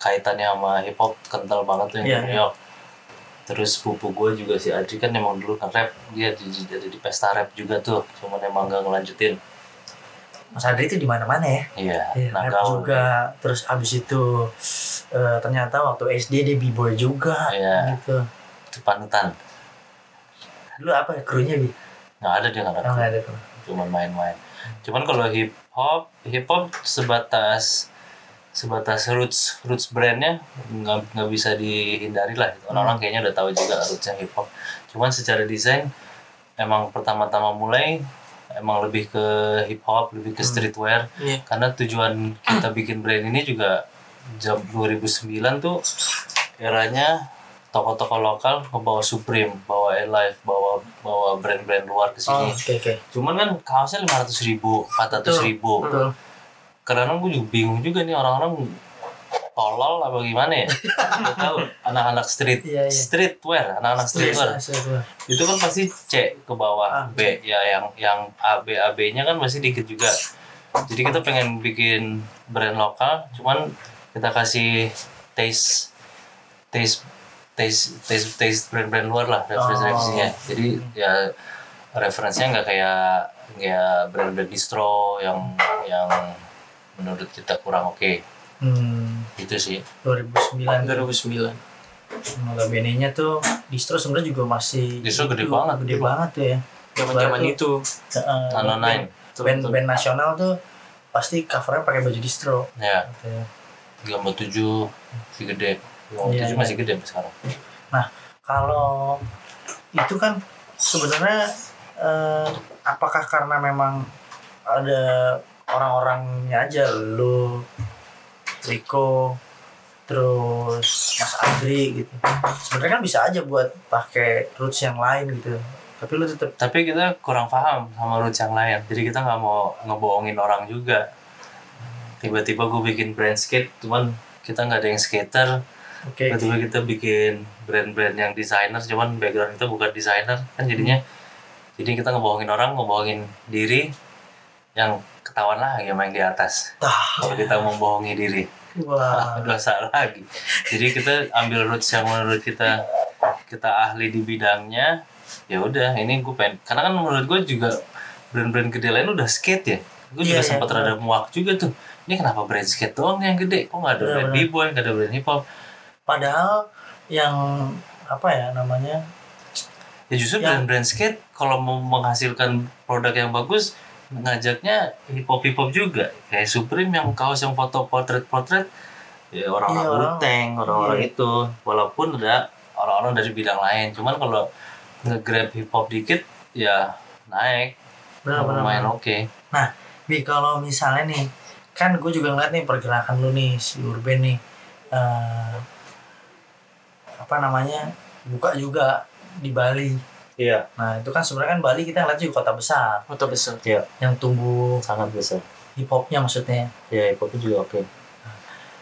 kaitannya sama hip hop kental banget tuh yang Iya, di New iya. York. Terus pupu gue juga si Adri kan emang dulu kan rap. Dia di, di, di, di pesta rap juga tuh. Cuman emang gak ngelanjutin. Mas Adri itu di mana mana ya? Iya Iya, rap nakal juga terus abis itu eh, ternyata waktu SD dia b-boy juga Iya. gitu. Itu panutan dulu apa ya krunya bi? Nggak ada dia nggak oh, ada nggak ada kru. Cuman main-main. Cuman kalau hip hop hip hop sebatas sebatas roots roots brandnya nggak nggak bisa dihindari lah orang-orang kayaknya udah tahu juga rootsnya hip hop cuman secara desain emang pertama-tama mulai emang lebih ke hip hop lebih ke streetwear. Iya. karena tujuan kita bikin brand ini juga jam 2009 tuh eranya toko-toko lokal ngebawa Supreme, bawa Alive, bawa bawa brand-brand luar ke oh sini. oke oke Cuman kan kaosnya lima ratus ribu, empat ratus ribu. betul Karena gue juga bingung juga nih orang-orang tolol apa gimana ya? Gak tahu anak-anak street, Iya, iya. streetwear, anak-anak streetwear. Streetwear. Itu kan pasti C ke bawah Ah, B ya yang yang A B A B-nya kan masih dikit juga. Jadi kita pengen bikin brand lokal, cuman kita kasih taste taste taste taste taste brand-brand luar lah referensinya. Jadi ya referensinya nggak kayak kayak brand-brand distro yang yang menurut kita kurang oke. hmm, Itu sih. 2009 2009 notabene nya tuh distro sebenarnya juga masih Distro gede itu, banget. gede banget tuh ya zaman-zaman Baru itu Heeh, Nano Nine. band band nasional tuh pasti covernya pakai baju distro Ya, gitu ya. Gambar tujuh masih gede. Gambar Iya, tujuh iya. masih gede sampai sekarang. Nah, kalau itu kan sebenarnya eh, apakah karena memang ada orang-orangnya aja lu Rico terus Mas Adri gitu. Sebenarnya kan bisa aja buat pakai roots yang lain gitu. Tapi lu tetap tapi kita kurang paham sama roots yang lain jadi kita nggak mau ngebohongin orang juga tiba-tiba gue bikin brand skate cuman kita nggak ada yang skater. Oke. tiba-tiba kita bikin brand-brand yang desainer cuman background kita bukan desainer kan jadinya. Jadi kita ngebohongin orang ngebohongin diri yang ketahuan lah yang main di atas. Tah, kalau kita membohongi diri. Wah. dosa lagi. Jadi kita ambil roots yang menurut kita kita ahli di bidangnya ya udah ini gue pengen karena kan menurut gue juga brand-brand gede lain udah skate ya gue juga Iya, iya, sempat rada muak juga tuh. Ini kenapa brand skate doang yang gede? Kok nggak ada Bener, brand b-boy nggak ada brand hip hop Padahal yang apa ya namanya? ya justru Yang- brand-brand skate kalau mau menghasilkan produk yang bagus ngajaknya hip hop hip hop juga. Kayak Supreme yang kaos yang foto portrait portrait ya orang-orang orang- Wu-Tang, orang-orang iya. itu. Walaupun ada orang-orang dari bidang lain cuman kalau nge-grab hip hop dikit ya naik. Benar-benar. lumayan oke. Nah, Bi kalau misalnya nih, kan gue juga ngeliat nih pergerakan lu nih si Urban nih, eh apa namanya buka juga di Bali. iya. Nah itu kan sebenarnya kan Bali kita ngeliat juga kota besar. Kota besar. Yang tumbuh sangat besar. hip hopnya maksudnya. ya hip hop juga oke.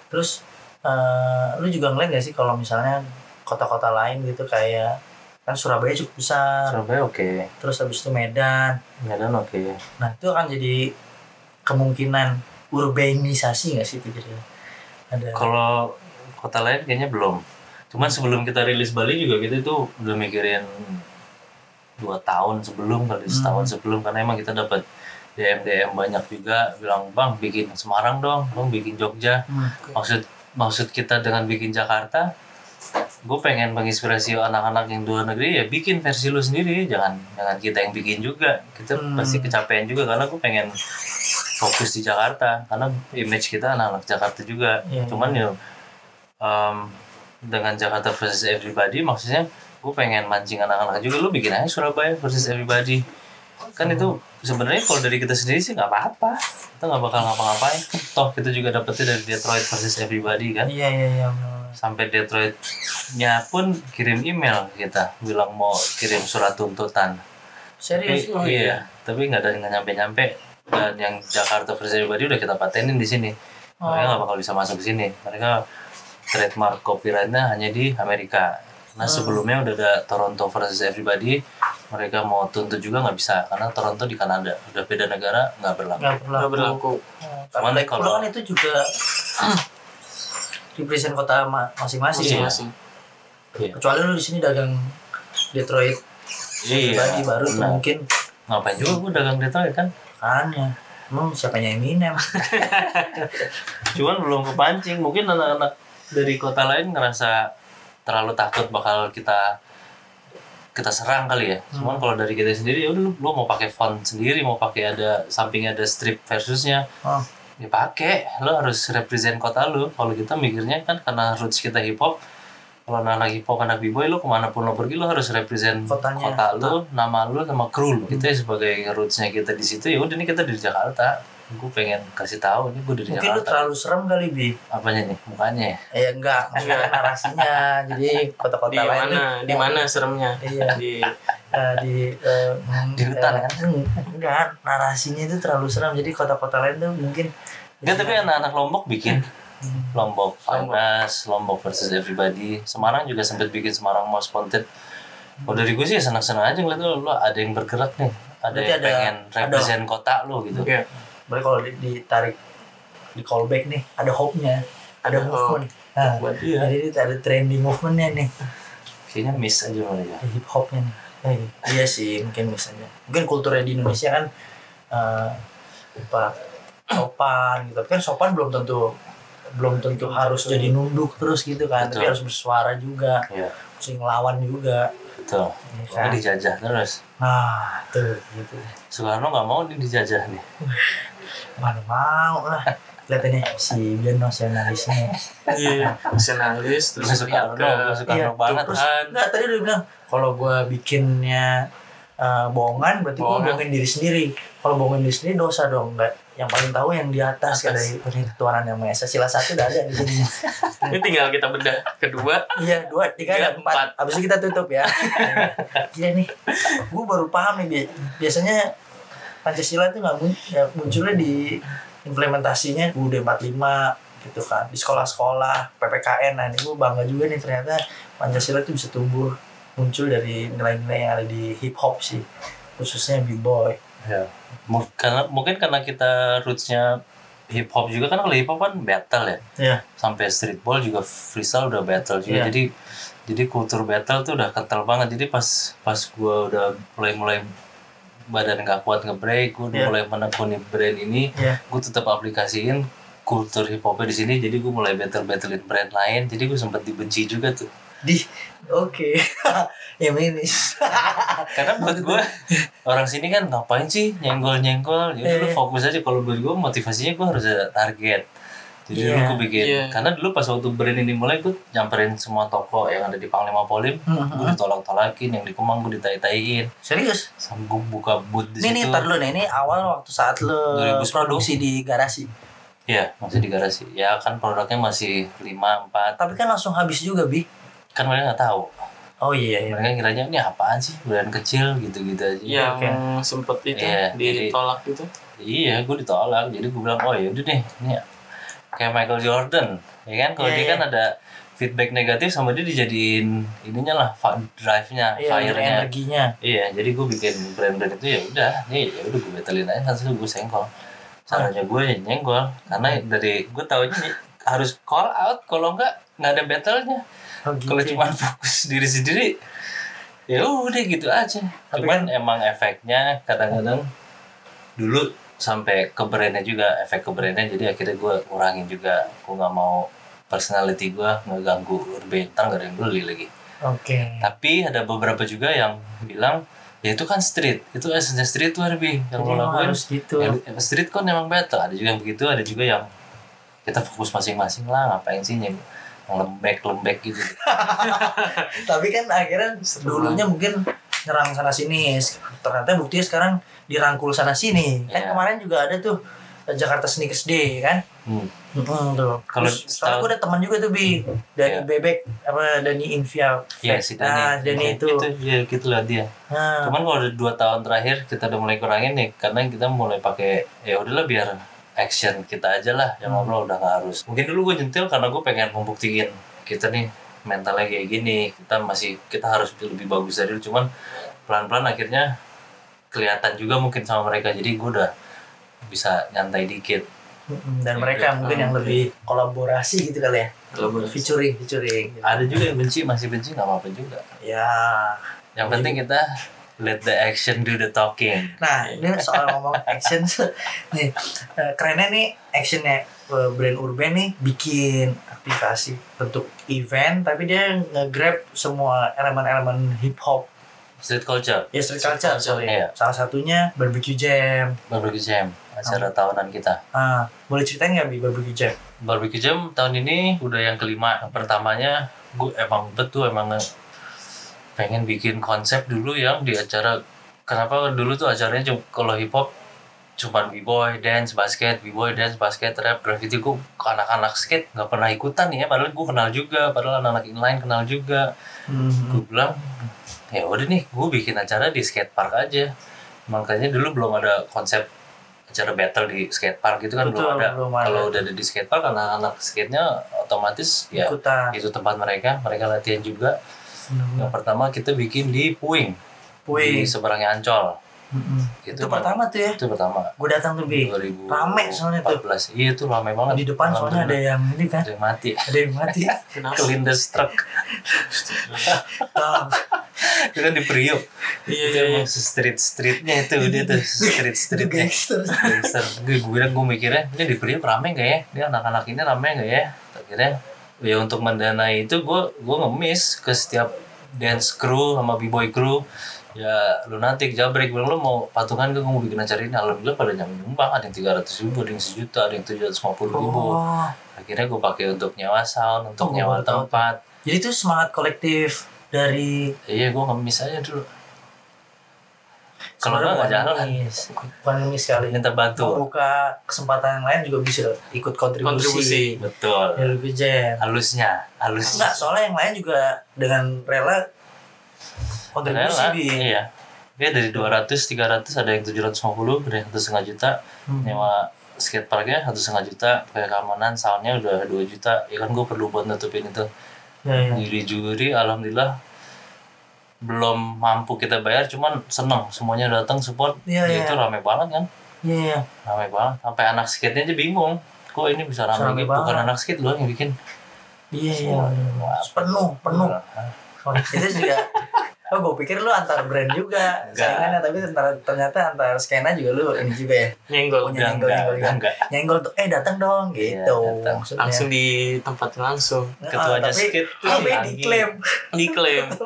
Terus eh lu juga ngeliat gak sih kalau misalnya kota-kota lain gitu kayak kan Surabaya cukup besar, Surabaya oke. Terus habis itu Medan. Medan oke. Nah itu akan jadi kemungkinan urbanisasi nggak sih itu jadi ada? Kalau kota lain kayaknya belum. Cuman sebelum kita rilis Bali juga kita itu udah mikirin dua tahun sebelum kali setahun sebelum. Karena emang kita dapat DM DM banyak juga bilang bang bikin Semarang dong bang bikin Jogja. Maksud maksud kita dengan bikin Jakarta gue pengen menginspirasi anak-anak yang luar negeri ya bikin versi lu sendiri. Jangan jangan kita yang bikin juga. Kita pasti kecapean juga karena gue pengen fokus di Jakarta. Karena image kita anak-anak Jakarta juga. Iya, cuman ya em, dengan Jakarta versus everybody maksudnya gue pengen mancing anak-anak juga. Lu bikin aja Surabaya versus everybody. Kan itu sebenarnya kalau dari kita sendiri sih nggak apa-apa. Kita nggak bakal ngapa-ngapain. Toh kita juga dapetnya dari Detroit versus everybody kan? Iya iya iya. Sampai Detroitnya pun kirim email kita bilang mau kirim surat tuntutan. Serius? tapi, iya? tapi nggak ada nggak nyampe nyampe dan yang Jakarta versus everybody udah kita patenin di sini. Mereka nggak bakal bisa masuk ke sini. Mereka trademark copyrightnya hanya di Amerika. Nah sebelumnya udah ada Toronto versus everybody. Mereka mau tuntut juga nggak bisa karena Toronto di Kanada. Udah beda negara nggak berlaku. Nggak berlaku. Nggak berlaku. Cuman Tapi kalau- kalau kan itu juga represent kota ma- masing-masing. ya. Masing-masing. Iya. Kecuali lu di sini dagang Detroit Iya, pribadi baru benar. mungkin ngapain juga gue dagang Detroit kan kan ya. Emang siapanya Eminem? cuman belum kepancing mungkin anak-anak dari kota lain ngerasa terlalu takut bakal kita kita serang kali ya cuman kalau dari kita sendiri ya udah lu, lu mau pakai font sendiri mau pakai ada sampingnya ada strip versusnya Oh. Ya pakai lo harus represent kota lu kalau kita mikirnya kan karena roots kita hip hop kalau anak hip hop anak b-boy lo ke mana pun lo pergi lo harus represent Kotanya. kota lu nama lu sama kru lu kita sebagai rootsnya kita di situ. Ya udah nih kita di Jakarta gue pengen kasih tahu nih gue dari Mungkin lu Jakarta terlalu serem kali bi. apanya nih mukanya ya Eh enggak, maksudnya narasinya. Jadi kota-kota Di lain mana? Di mana seremnya? Iya. Di Eh, di eh, Di hutan, eh, kan? Enggak, narasinya itu terlalu seram. Jadi kota-kota lain tuh mungkin Enggak tapi anak-anak Lombok bikin Lombok Finance, Lombok versus Everybody Semarang juga sempat bikin Semarang Most Wanted Kalau dari gue sih senang-senang aja ngeliat lo, lo ada yang bergerak nih Ada Berarti yang ada- pengen ada- represent kota lo gitu Iya. Berarti kalau di- ditarik di callback nih, ada hope-nya, ada Ada movement. Nah, Buat jadi ini ada trending movement-nya nih, Kayaknya miss aja mereka ada hip hop-nya nih. Eh, iya sih, mungkin misalnya. Mungkin kulturnya di Indonesia kan eh, apa sopan gitu. Tapi kan sopan belum tentu belum tentu harus jadi nunduk terus gitu kan. Tapi Betul. harus bersuara juga, Iya mesti ngelawan juga. betul ya kan? dijajah terus Nah, tuh gitu. Soekarno nggak mau dijajah nih Mana mau lah. Lihat ini si Bian nasionalisnya. Iya. Nasionalis terus Soekarno, ke gue Soekarno banget terus enggak tadi udah bilang kalau gue bikinnya eh, bohongan berarti gue bohongin diri sendiri. Kalau bohongin diri sendiri dosa dong enggak. Yang paling tahu yang di atas, kan dari Tuhan yang Maha Esa. Sila satu udah ada di sini. Ini tinggal kita bedah kedua. Iya dua, tiga, ada empat. empat. Abis itu kita tutup ya. Gila nih, gue baru paham nih. Bi- Biasanya Pancasila itu nggak mun- ya, munculnya di implementasinya UUD 45 gitu kan di sekolah-sekolah PPKN nah ini gue bangga juga nih ternyata Pancasila itu bisa tumbuh muncul dari nilai-nilai yang ada di hip hop sih khususnya b-boy. Ya karena mungkin karena kita rootsnya hip hop juga kan kalau hip hop kan battle ya. Ya. Sampai streetball juga freestyle udah battle juga. Iya. jadi jadi kultur battle tuh udah kental banget. Jadi pas pas gue udah mulai mulai badan gak kuat nge-break gue udah Iya. mulai menekuni brand ini Iya. gue tetap aplikasiin kultur hip hopnya di sini jadi gue mulai battle battlein brand lain jadi gue sempat dibenci juga tuh di oke yang ini karena buat gue orang sini kan ngapain sih nyenggol nyenggol ya udah lu Iya. fokus aja kalau buat gue motivasinya gue harus ada target jadi Iya. dulu gue bikin Iya. karena dulu pas waktu brand ini mulai gue nyamperin semua toko yang ada di Panglima Polim gue ditolak-tolakin yang di Kemang gue ditai-taiin serius sama gue buka booth di ini situ dulu nih ini awal waktu saat lo 2010. produksi di garasi Iya, masih di garasi. Ya kan produknya masih 5, 4. tapi kan langsung habis juga bi Kan mereka nggak tahu. oh iya iya Mereka kiranya ini apaan sih? Brand kecil gitu-gitu aja. Yang sempet itu Iya, jadi- ditolak gitu. Iya, gue ditolak. Jadi gue bilang, oh ya udah deh, ini kayak Michael Jordan, ya kan? Kalau Iya, dia iya. kan ada feedback negatif sama dia dijadiin ininya lah, drive-nya, iya fire-nya. energinya Iya, jadi gue bikin brand-brand itu ya udah, nih ya udah gue betelin aja hasil gue sengkol. caranya gue ya nyenggol karena dari gue taunya nih, harus call out kalau enggak nggak ada battle-nya Oh, gitu kalau ya. cuma fokus diri sendiri ya udah gitu aja Tapi cuman emang efeknya kadang-kadang dulu sampai ke brandnya juga efek ke brandnya. Jadi akhirnya gue kurangin juga. Gue nggak mau personality gue ngeganggu bentar nggak ada yang beli lagi. Oke. Tapi ada beberapa juga yang bilang ya itu kan street. Itu esensinya street tuh Arbi yang lo emang lakuin. harus gitu. Ya, street kan emang battle ada juga yang begitu ada juga yang kita fokus masing-masing lah ngapain sih yang lembek lembek gitu. Tapi kan akhirnya dulunya mungkin nyerang sana sini. Ternyata buktinya sekarang dirangkul sana sini kan Iya. kemarin juga ada tuh Jakarta Sneakers Day kan hmm. Hmm, tuh. Kalau soalnya gue ada teman juga tuh bi dari Iya. bebek apa Dani Invia Iya si Dani. nah Dani itu ya gitu lah dia. nah, Cuman kalau udah dua tahun terakhir kita udah mulai kurangin nih karena kita mulai pakai ya udahlah biar action kita aja lah yang Hmm. ngobrol udah gak harus. Mungkin dulu gue nyentil karena gue pengen membuktikan kita nih mentalnya kayak gini kita masih kita harus lebih bagus dari dulu cuman pelan-pelan akhirnya kelihatan juga mungkin sama mereka. Jadi gue udah bisa nyantai dikit. Dan Iya, mereka iya. mungkin yang lebih kolaborasi gitu kali ya. Kolaborasi. featuring featuring gitu. ada juga yang benci masih benci nggak apa-apa juga. Ya. Yang penting kita let the action do the talking. Nah, ini soal ngomong action. Nih eh, kerennya nih actionnya eh, brand urban nih bikin aplikasi bentuk event tapi dia nge-grab semua elemen-elemen hip hop street culture. Ya street Street culture, culture, sorry. iya. salah satunya barbecue jam. Barbecue jam acara tahunan kita. Ah boleh ceritain nggak bi barbecue jam? Barbecue jam tahun ini udah yang kelima. Yang pertamanya gue emang betul emang nge- pengen bikin konsep dulu yang di acara kenapa dulu tuh acaranya cuma kalau hip hop cuman b-boy, dance, basket, b-boy, dance, basket, rap, graffiti. Gue ke anak-anak skate nggak pernah ikutan nih ya padahal gue kenal juga padahal anak-anak inline kenal juga. Hmm. gue bilang ya udah nih gue bikin acara di skate park aja makanya dulu belum ada konsep acara battle di skate park gitu kan Betul, belum ada belum ada. kalau udah ada di skate park anak-anak skate nya otomatis ya ikutan itu tempat mereka mereka latihan juga Hmm. yang pertama kita bikin di Puing Puing. di seberangnya Ancol Mm-mm. Itu itu, emang- pertama tuh ya? Itu pertama. Gue datang tuh bi. 2014 Rame soalnya tuh. iya itu ramai banget. Di depan soalnya ada yang ini kan. Ada yang mati. Ada yang mati. Kenapa? kelindes truk itu kan di Priok Iya, itu iya, iya. emang street streetnya itu dia tuh street streetnya. Gangster. Gangster. Gue, gue bilang gue mikirnya ini di Priok rame gak ya? Ini anak-anak ini rame gak ya? Akhirnya ya untuk mendanai itu gue gue ngemis ke setiap dance crew sama b-boy crew ya lunatik jabrek bilang lo mau patungan gue mau bikin acara ini. Alhamdulillah pada nyam nyumbang ada yang tiga ratus ribu ada yang sejuta ada yang tujuh ratus lima puluh ribu. Oh. Akhirnya gue pakai untuk nyewa sound untuk Oh, nyewa gue tahu. tempat. Jadi itu semangat kolektif dari iya gue ngemis aja dulu. Kalau nggak jalan. ngemis. bukan ngemis sekali. Minta bantu. Membuka kesempatan yang lain juga bisa ikut kontribusi, Kontribusi. betul. Ya lebih jam halusnya halus enggak soalnya yang lain juga dengan rela kontribusi Rela, bi iya dia dari 200 300 ada yang 750 ada yang satu setengah juta Hmm. nyewa skateparknya satu setengah juta kayak keamanan soundnya udah 2 juta ya kan gue perlu buat nutupin itu ya, ya. juri-juri alhamdulillah belum mampu kita bayar cuman seneng semuanya datang support Iya, Ya, iya. itu rame banget kan Iya, iya. rame banget sampai anak skate-nya aja bingung kok ini bisa rame Rame gitu bukan anak skate loh yang bikin Iya, iya. Wah, Penuh, penuh. Hah? Oh, itu juga Oh, gue pikir lu antar brand juga saingannya, tapi ternyata, ternyata antar skena juga lu ini juga ya. Nyenggol. Punya Udah nyenggol, enggak, nyenggol, enggak. Nyenggol tuh, eh datang dong, Iya, gitu. datang. maksudnya. Langsung di tempatin langsung. Ketuanya tapi, skate tuh tapi Anggi. diklaim. Diklaim.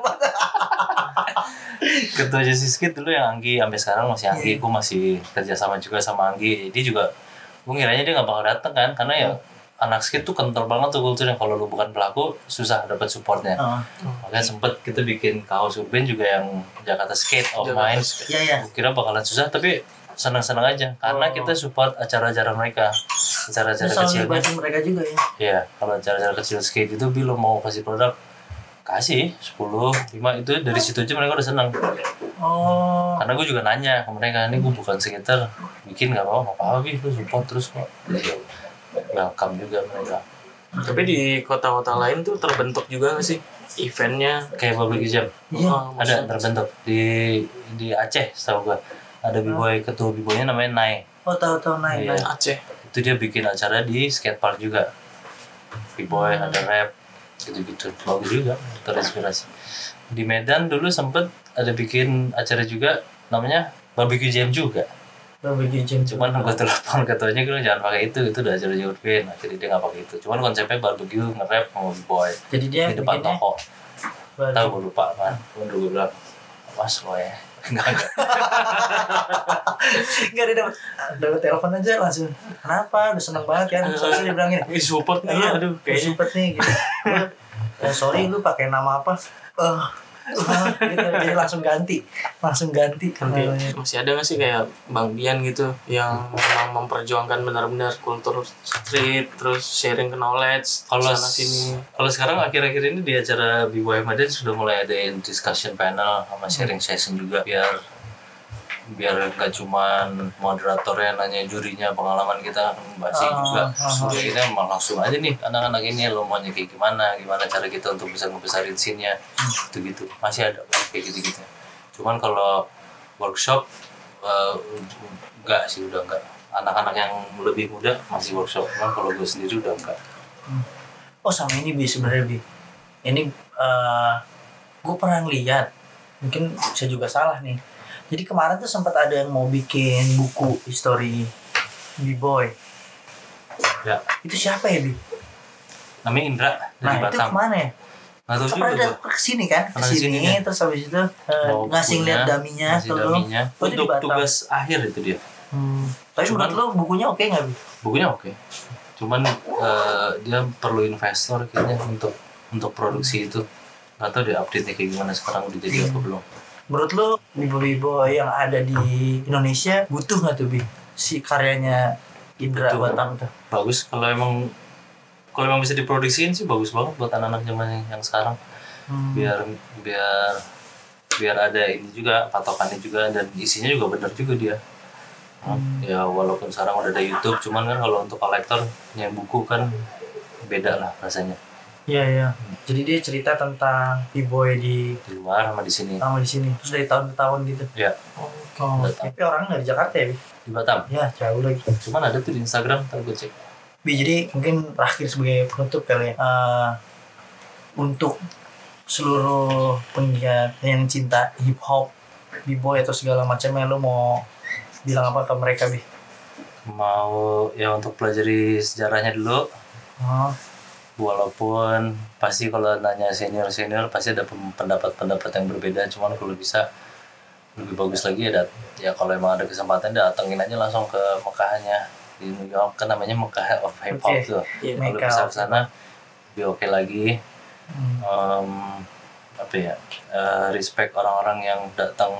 ketua Jesse Skid dulu yang Anggi sampai sekarang masih Iya. Anggi gue masih kerja sama juga sama Anggi dia juga gue ngiranya dia nggak bakal dateng kan karena ya anak skate tuh kental banget tuh kulturnya. Kalau lu bukan pelaku susah dapat supportnya. Oh, makanya sempet kita bikin kaos urban juga yang Jakarta Skate of Jakarta. Iya, iya. gue kira bakalan susah tapi senang-senang aja. Karena Oh. kita support acara-acara mereka. Acara-acara libatin mereka juga ya. Iya, kalau acara-acara kecil skate itu Bi lo mau kasih produk kasih 10, 5 itu dari situ aja mereka udah senang. Oh, karena gue juga nanya ke mereka ini gue bukan skater bikin nggak apa-apa apa-apa Bi lu support terus kok welcome juga mereka Tapi di kota-kota lain tuh terbentuk juga nggak sih eventnya? kayak barbecue jam iya. Oh, ada maksud- terbentuk di di Aceh setahu gue ada b-boy ketua b-boynya namanya Nai Oh tahu tahu naik. Iya. Aceh. itu dia bikin acara di skatepark juga b-boy Hmm. ada rap gitu-gitu bagus juga terinspirasi di Medan dulu sempet ada bikin acara juga namanya barbecue jam juga Lo bikin jam cuman gue telepon ketuanya gue jangan pakai itu itu udah acara Jurgen akhirnya dia nggak pakai itu cuman konsepnya barbecue nge-rap sama b-boy Jadi dia di depan toko tahu gue lupa kan gue gue bilang awas lo ya enggak enggak Enggak dia dapat dapat telepon aja langsung. Kenapa? Udah seneng banget kan. Soalnya dia bilang gini. Ini support nih, Iya, aduh kayaknya. Super nih gitu. Eh, sorry lu pakai nama apa? Eh, uh, gitu. Jadi langsung ganti, langsung ganti masih ada gak sih kayak Bang Dian gitu yang memang memperjuangkan benar-benar kultur street terus sharing knowledge kalau sana sini? kalau sekarang akhir-akhir ini di acara BYM Medan sudah mulai ada discussion panel sama sharing session juga biar biar nggak cuman moderatornya nanya jurinya pengalaman kita Ah, juga ah, ah. Jadi kita emang langsung aja nih anak-anak ini lo maunya kayak gimana gimana cara kita untuk bisa ngebesarin scene-nya gitu gitu masih ada kayak gitu gitu cuman kalau workshop eh, enggak sih udah enggak anak-anak yang lebih muda masih workshop cuman kalau gue sendiri udah enggak Oh sama ini bi sebenarnya bi. Ini eh gue pernah lihat. Mungkin saya juga salah nih. Jadi kemarin tuh sempat ada yang mau bikin buku history B-boy. ya Itu siapa ya bi? namanya Indra dari Nah itu Batam ke mana ya? tahu Kan juga ada ke sini kan? Pernah Ke sini ke sini, ya. terus habis itu eh, Bawa ngasih lihat daminya ngasih ke lu. daminya Oh, itu untuk tugas akhir itu dia Hmm. Tapi Cuman- menurut lo bukunya oke nggak bi? bukunya oke cuman eh, dia perlu investor kayaknya untuk untuk produksi itu nggak tahu dia update nya kayak gimana sekarang udah jadi apa belum Menurut lo bibo-bibo yang ada di Indonesia butuh nggak tuh bi si karyanya Indra Butuh. Batam tuh? bagus kalau emang kalau emang bisa diproduksiin sih bagus banget buat anak-anak zaman yang, yang sekarang Hmm. biar biar biar ada ini juga patokannya juga dan isinya juga benar juga dia Hmm. ya walaupun sekarang udah ada YouTube cuman kan kalau untuk kolektor yang buku kan beda lah rasanya Iya iya. Jadi dia cerita tentang b-boy di di luar sama di sini sama di sini terus dari tahun ke tahun gitu. ya Oh, Batam. tapi orangnya nggak di Jakarta ya, Bi? di Batam Ya, jauh lagi. cuman ada tuh di Instagram ntar gue cek Bi, jadi mungkin terakhir sebagai penutup kali ya. Eh, untuk seluruh penggiat yang cinta hip hop, b-boy atau segala macamnya lu mau bilang apa ke mereka, Bi? mau ya untuk pelajari sejarahnya dulu Oh, walaupun pasti kalau nanya senior senior pasti ada pendapat-pendapat yang berbeda. Cuman kalau bisa lebih bagus lagi ya dat- ya kalau emang ada kesempatan datengin aja langsung ke Mekahnya. Di New York kan namanya Mekah of Hip Hop tuh. Iya, kalau bisa ke sana lebih oke lagi. Hmm. Apa ya eh, respect orang-orang yang datang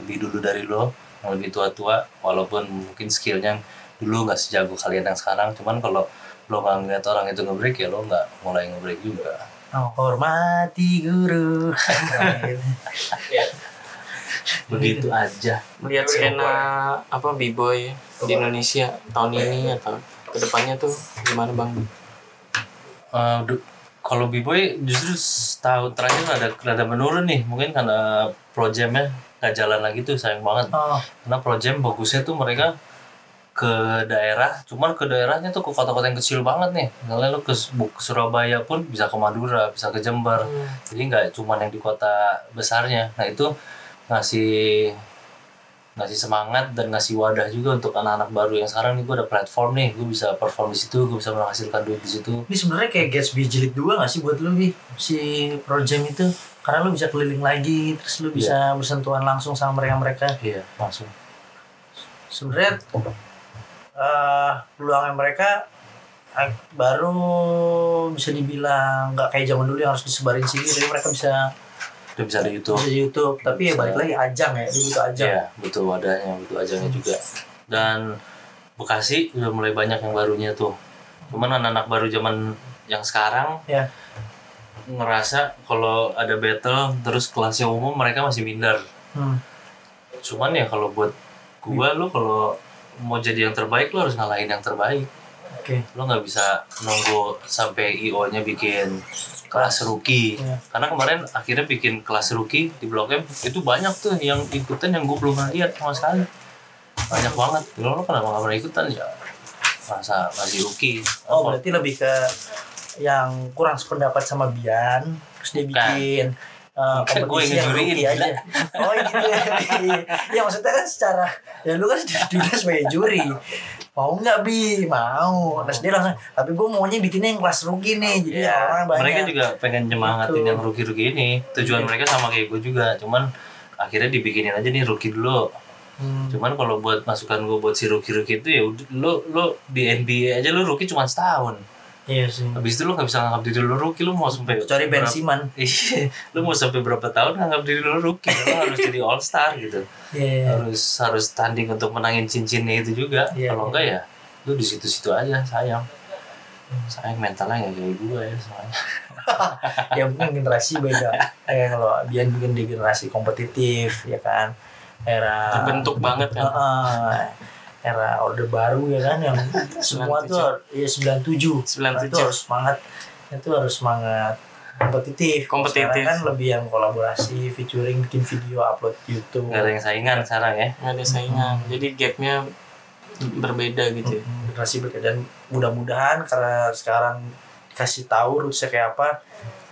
lebih dulu dari lo yang lebih tua-tua. Walaupun mungkin skillnya dulu nggak sejago kalian yang sekarang. Cuman kalau lo nggak ngeliat orang itu ngebreak ya lo nggak mulai ngebreak juga. Oh, hormati guru. begitu aja. Melihat skena apa b-boy di Indonesia tahun ini atau ke depannya tuh gimana bang? Eh, du- kalau b-boy justru setahun terakhir ada ada menurun nih. Mungkin karena projemnya nggak jalan lagi tuh sayang banget. Oh, karena projem bagusnya tuh mereka ke daerah cuman ke daerahnya tuh ke kota-kota yang kecil banget nih. Misalnya lu ke, ke Surabaya pun bisa ke Madura bisa ke Jember. Jadi nggak cuman yang di kota besarnya. Nah itu ngasih ngasih semangat dan ngasih wadah juga untuk anak-anak baru yang sekarang nih. Gue ada platform nih gue bisa perform di situ gue bisa menghasilkan duit di situ. Ini sebenarnya kayak Gatsby jilid 2 gak sih buat lu, Bi? Si projem itu? Karena lu bisa keliling lagi, terus lu bisa bersentuhan langsung sama mereka-mereka. iya langsung. Sebenarnya eh peluangnya mereka eh, baru bisa dibilang nggak kayak zaman dulu yang harus disebarin sini tapi mereka bisa udah bisa di YouTube bisa di YouTube tapi ya Bisa. balik lagi ajang ya dia butuh ajang Iya, butuh wadahnya, butuh ajangnya juga. Dan Bekasi udah mulai banyak yang barunya tuh. Cuman anak-anak baru zaman yang sekarang ya ngerasa kalau ada battle terus kelasnya umum mereka masih minder. hmm. Cuman ya kalau buat gua lu kalau mau jadi yang terbaik lu harus ngalahin yang terbaik. Oke. lo nggak bisa nunggu sampai io nya bikin kelas rookie Iya. karena kemarin akhirnya bikin kelas rookie di blok M itu banyak tuh yang ikutan yang gue belum lihat sama sekali banyak banget lo lo kenapa nggak pernah ikutan ya masa masih rookie Oh Apa? berarti lebih ke yang kurang sependapat sama Bian terus dia bikin uh, Bukan, gue kompetisi yang gila. aja. Oh gitu ya. ya maksudnya kan secara ya lu kan juga sebagai juri. Mau nggak bi? Mau. Terus dia langsung. Tapi gue maunya bikinnya yang kelas rookie nih. Jadi Iya, orang banyak. mereka juga pengen nyemangatin Betul. yang rookie-rookie ini tujuan mereka sama kayak gue juga cuman akhirnya dibikinin aja nih rookie dulu Hmm. cuman kalau buat masukan gue buat si rookie-rookie itu ya lo lo di NBA aja lo rookie cuma setahun Iya sih. habis itu lo nggak bisa nganggap diri lo rookie lo mau sampai Kecuali Ben berapa- Siman. Iya, lu mau sampai berapa tahun nganggap diri lu rookie, lu harus jadi all star gitu. Iya. Harus harus tanding untuk menangin cincinnya itu juga. Iya, Kalau iya. enggak ya, lu di situ-situ aja sayang. Sayang mentalnya nggak kayak gue ya soalnya. ya mungkin generasi beda. Kayak kalau Bian bikin di generasi kompetitif ya kan. Era terbentuk banget kan Heeh. Era orde baru ya kan yang semua tuh ya 97 Nah, 97. itu harus semangat itu harus semangat kompetitif. Kompetitif. Sekarang kan lebih yang kolaborasi featuring bikin video upload YouTube. Gak ada yang saingan sekarang ya. nggak ada saingan. Jadi gapnya berbeda gitu. Hmm, generasi beda dan mudah-mudahan karena sekarang kasih tahu rootsnya kayak apa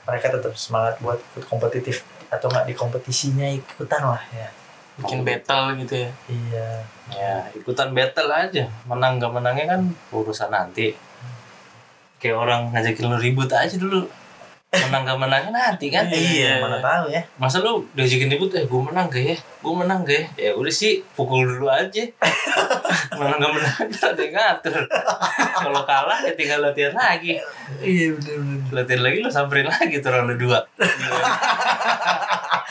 mereka tetap semangat buat ikut kompetitif. Atau nggak di kompetisinya ikutan lah ya bikin battle gitu ya iya Ya ikutan battle aja. Menang gak menangnya kan urusan nanti. Kayak orang ngajakin lu ribut aja dulu. Menang gak menangnya nanti kan. iya mana tahu ya Masa lu diajakin ribut, eh gue menang gak ya? Gue menang gak ya? Ya udah sih, pukul dulu aja. menang gak menang, ada yang ngatur. Kalau kalah ya tinggal latihan lagi. iya benar-benar Latihan lagi lu samperin lagi tuh round dua.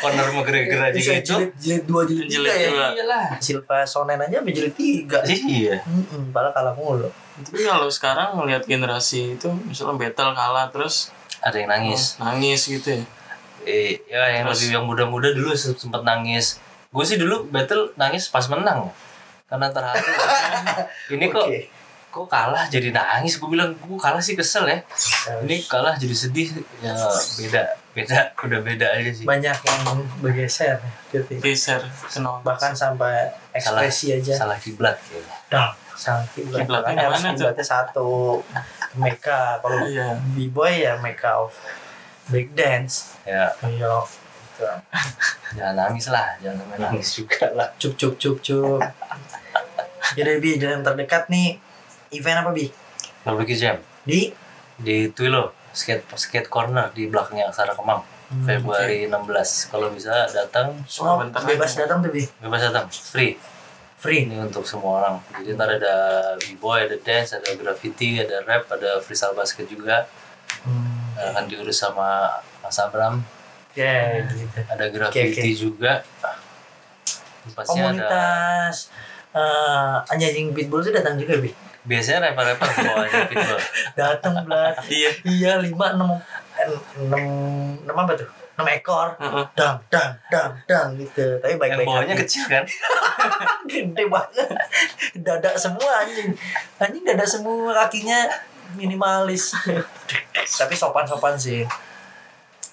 Conor McGregor aja bisa gitu. jilid jilid dua jilid tiga Jilid ya. Iyalah. Silva Sonen aja sampai jilid tiga Iya. Mm-mm, padahal kalah mulu tapi kalau sekarang ngelihat generasi itu misalnya battle kalah terus Ada yang nangis. nangis gitu ya Eh, ya yang Terus? lebih yang muda-muda dulu se- sempet nangis. Gue sih dulu battle nangis pas menang. Karena terharu. Ini kok. Kok kalah jadi nangis? Gue bilang gue kalah sih kesel ya. Ini kalah jadi sedih ya beda beda udah beda aja sih. Banyak yang bergeser gitu geser kenal bahkan sampai ekspresi aja. salah kiblat dah salah kiblat. Kiblatnya makanya harus kiblatnya satu. Meka kalau Iya. b-boy ya Meka of break dance ya iya jangan nangis lah jangan nangis juga lah. Cup cup cup cup. Jadi bi dalam terdekat nih event apa bi? Barbecue jam? Di? Di Twilo skate skate corner di belakangnya Aksara Kemang. Hmm, Februari 16 kalau bisa datang. Oh, bentar bebas datang tuh bi? Bebas datang. Free. Free? Ini untuk semua orang. Jadi ntar ada b-boy ada dance ada graffiti ada rap ada freestyle basket juga. Hmm. akan diurus sama Mas Abram. Ya gitu. Ada graffiti oke. juga. Pasnya ada komunitas eh anjing pitbull tuh datang juga bi biasanya rapper-rapper bawahnya pitbull datang belat iya. Iya lima enam eh, enam enam apa tuh? Enam ekor. Heeh. dang dang dang dang gitu. Tapi baik baik bawahnya kecil kan? Gede banget. Dada semua anjing. Anjing dada semua kakinya minimalis. Tapi sopan sopan sih.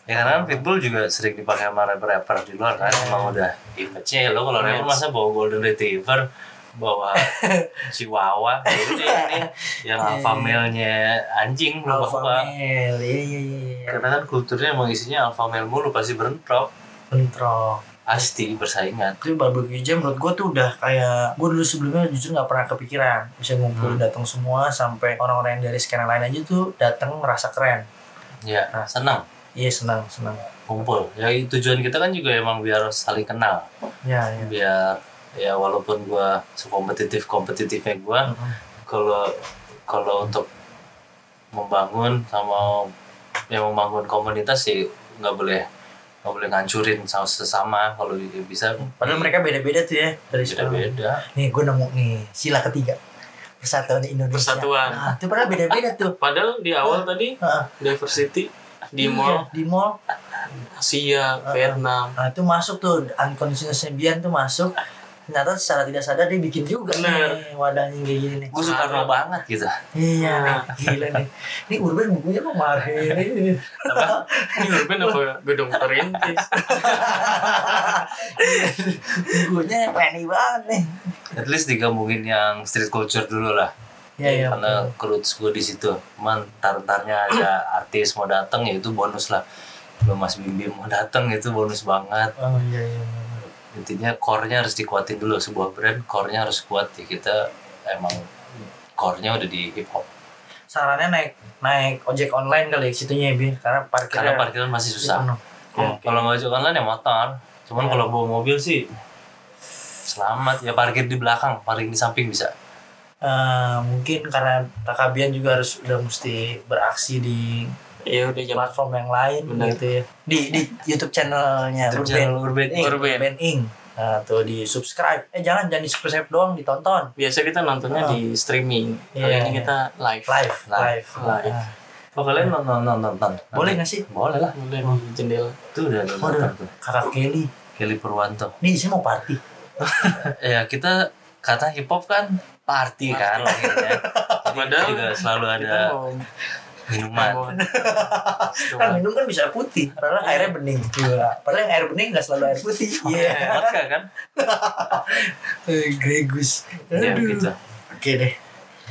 Ya karena kan pitbull juga sering dipakai sama rapper-rapper di luar kan? Emang udah image-nya lo kalau rapper masa bawa golden retriever bawa chihuahua. Jadi ini yang alpha male-nya anjing lu alpha male iya iya iya iya. karena kan kulturnya emang isinya alpha male mulu pasti bentrok. Bentrok. Pasti bersaingan. Itu barbecue jam menurut gue tuh udah kayak gue dulu sebelumnya jujur nggak pernah kepikiran bisa ngumpulin Hmm. datang semua sampai orang-orang yang dari skena lain aja tuh datang merasa keren. Ya Nah. senang. iya senang senang. Kumpul ya tujuan kita kan juga emang biar saling kenal. Ya ya biar ya walaupun gua sekompetitif kompetitifnya gua Mm-mm. kalau kalau untuk membangun sama ya membangun komunitas sih nggak boleh nggak boleh ngancurin sama sesama kalau bisa. Padahal mereka beda-beda tuh ya dari beda sekarang beda nih gue nemu nih sila ketiga. Persatuan Indonesia. Persatuan. nah, itu padahal beda-beda tuh. Padahal di awal tadi Heeh. diversity di Iya, mall. di mall. Asia Vietnam. Nah itu masuk tuh unconditional Bian tuh masuk ternyata secara tidak sadar dia bikin juga Bener. nih wadahnya kayak gini nih. Gue suka banget gitu. Iya. Nih gila nih. Ini urban bukunya ini. Apa? Ini urban apa gedung perintis bukunya penny banget nih. At least digabungin yang street culture dulu lah. Iya iya karena roots gue di situ. Cuman tar-tarnya ada artis mau datang ya itu bonus lah. Belum Mas Bim Bim mau datang itu bonus banget. Oh iya iya intinya core-nya harus dikuatin dulu sebuah brand core-nya harus kuat. Ya kita emang core-nya udah di hip hop sarannya naik naik ojek online kali ya situnya ya Bi. Karena parkirnya karena parkiran masih susah. penuh. Hmm, kalau nggak ojek online ya motor. Cuman Iya. kalau bawa mobil sih selamat. Ya parkir di belakang parkir di samping bisa. Eh, mungkin karena Takabian juga harus udah mesti beraksi di ya udah jam platform yang lain Benar. gitu ya. Di di YouTube channelnya YouTube Urban. channel Urban Inc. Urban. Urban Inc. Nah, tuh di subscribe. Eh jangan jangan di subscribe doang ditonton. Biasa kita nontonnya Oh. di streaming. Kali Iya. ini kita live. Live live, Live. Nah, oh kalian nonton nonton nonton? Boleh nggak sih? Boleh lah. Mulai di jendela. Itu udah ada Waduh. nonton tuh. kakak Kelly. Kelly Purwanto. Nih saya mau party. Ya kita kata hip hop kan party kan akhirnya. Jadi Padahal juga selalu ada kita mau minuman. Kan minum kan bisa putih. Padahal airnya bening Iya. padahal yang air bening nggak selalu air putih. Iya vodka kan? Eh, Gregus. Ya Aduh. gitu. Oke deh.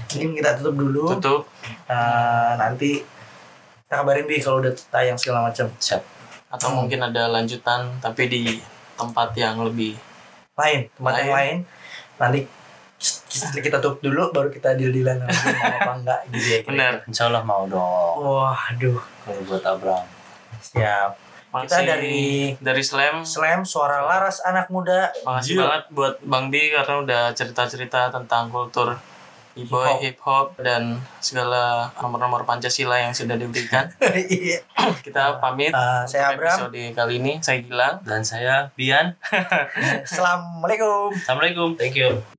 Ini kita tutup dulu. Tutup. Nah, nanti kita kabarin bi kalau udah tayang segala macam. Siap. Atau mungkin ada lanjutan tapi di tempat yang lebih lain tempat yang lain. Nanti kita kita tutup dulu baru kita deal dealan mau apa enggak gitu ya benar. Insya Allah mau dong. Waduh. Kalau buat Abraham siap. Makasih dari- dari Slam. Slam suara laras anak muda. Makasih Iya. banget buat Bang Bi karena udah cerita-cerita tentang kultur b-boy, hip hop dan segala nomor-nomor Pancasila yang sudah diberikan. Iya. Kita pamit. Eh, saya Abram. Episode kali ini. Saya Gilang. dan saya Bian. Assalamualaikum. Assalamualaikum. Thank you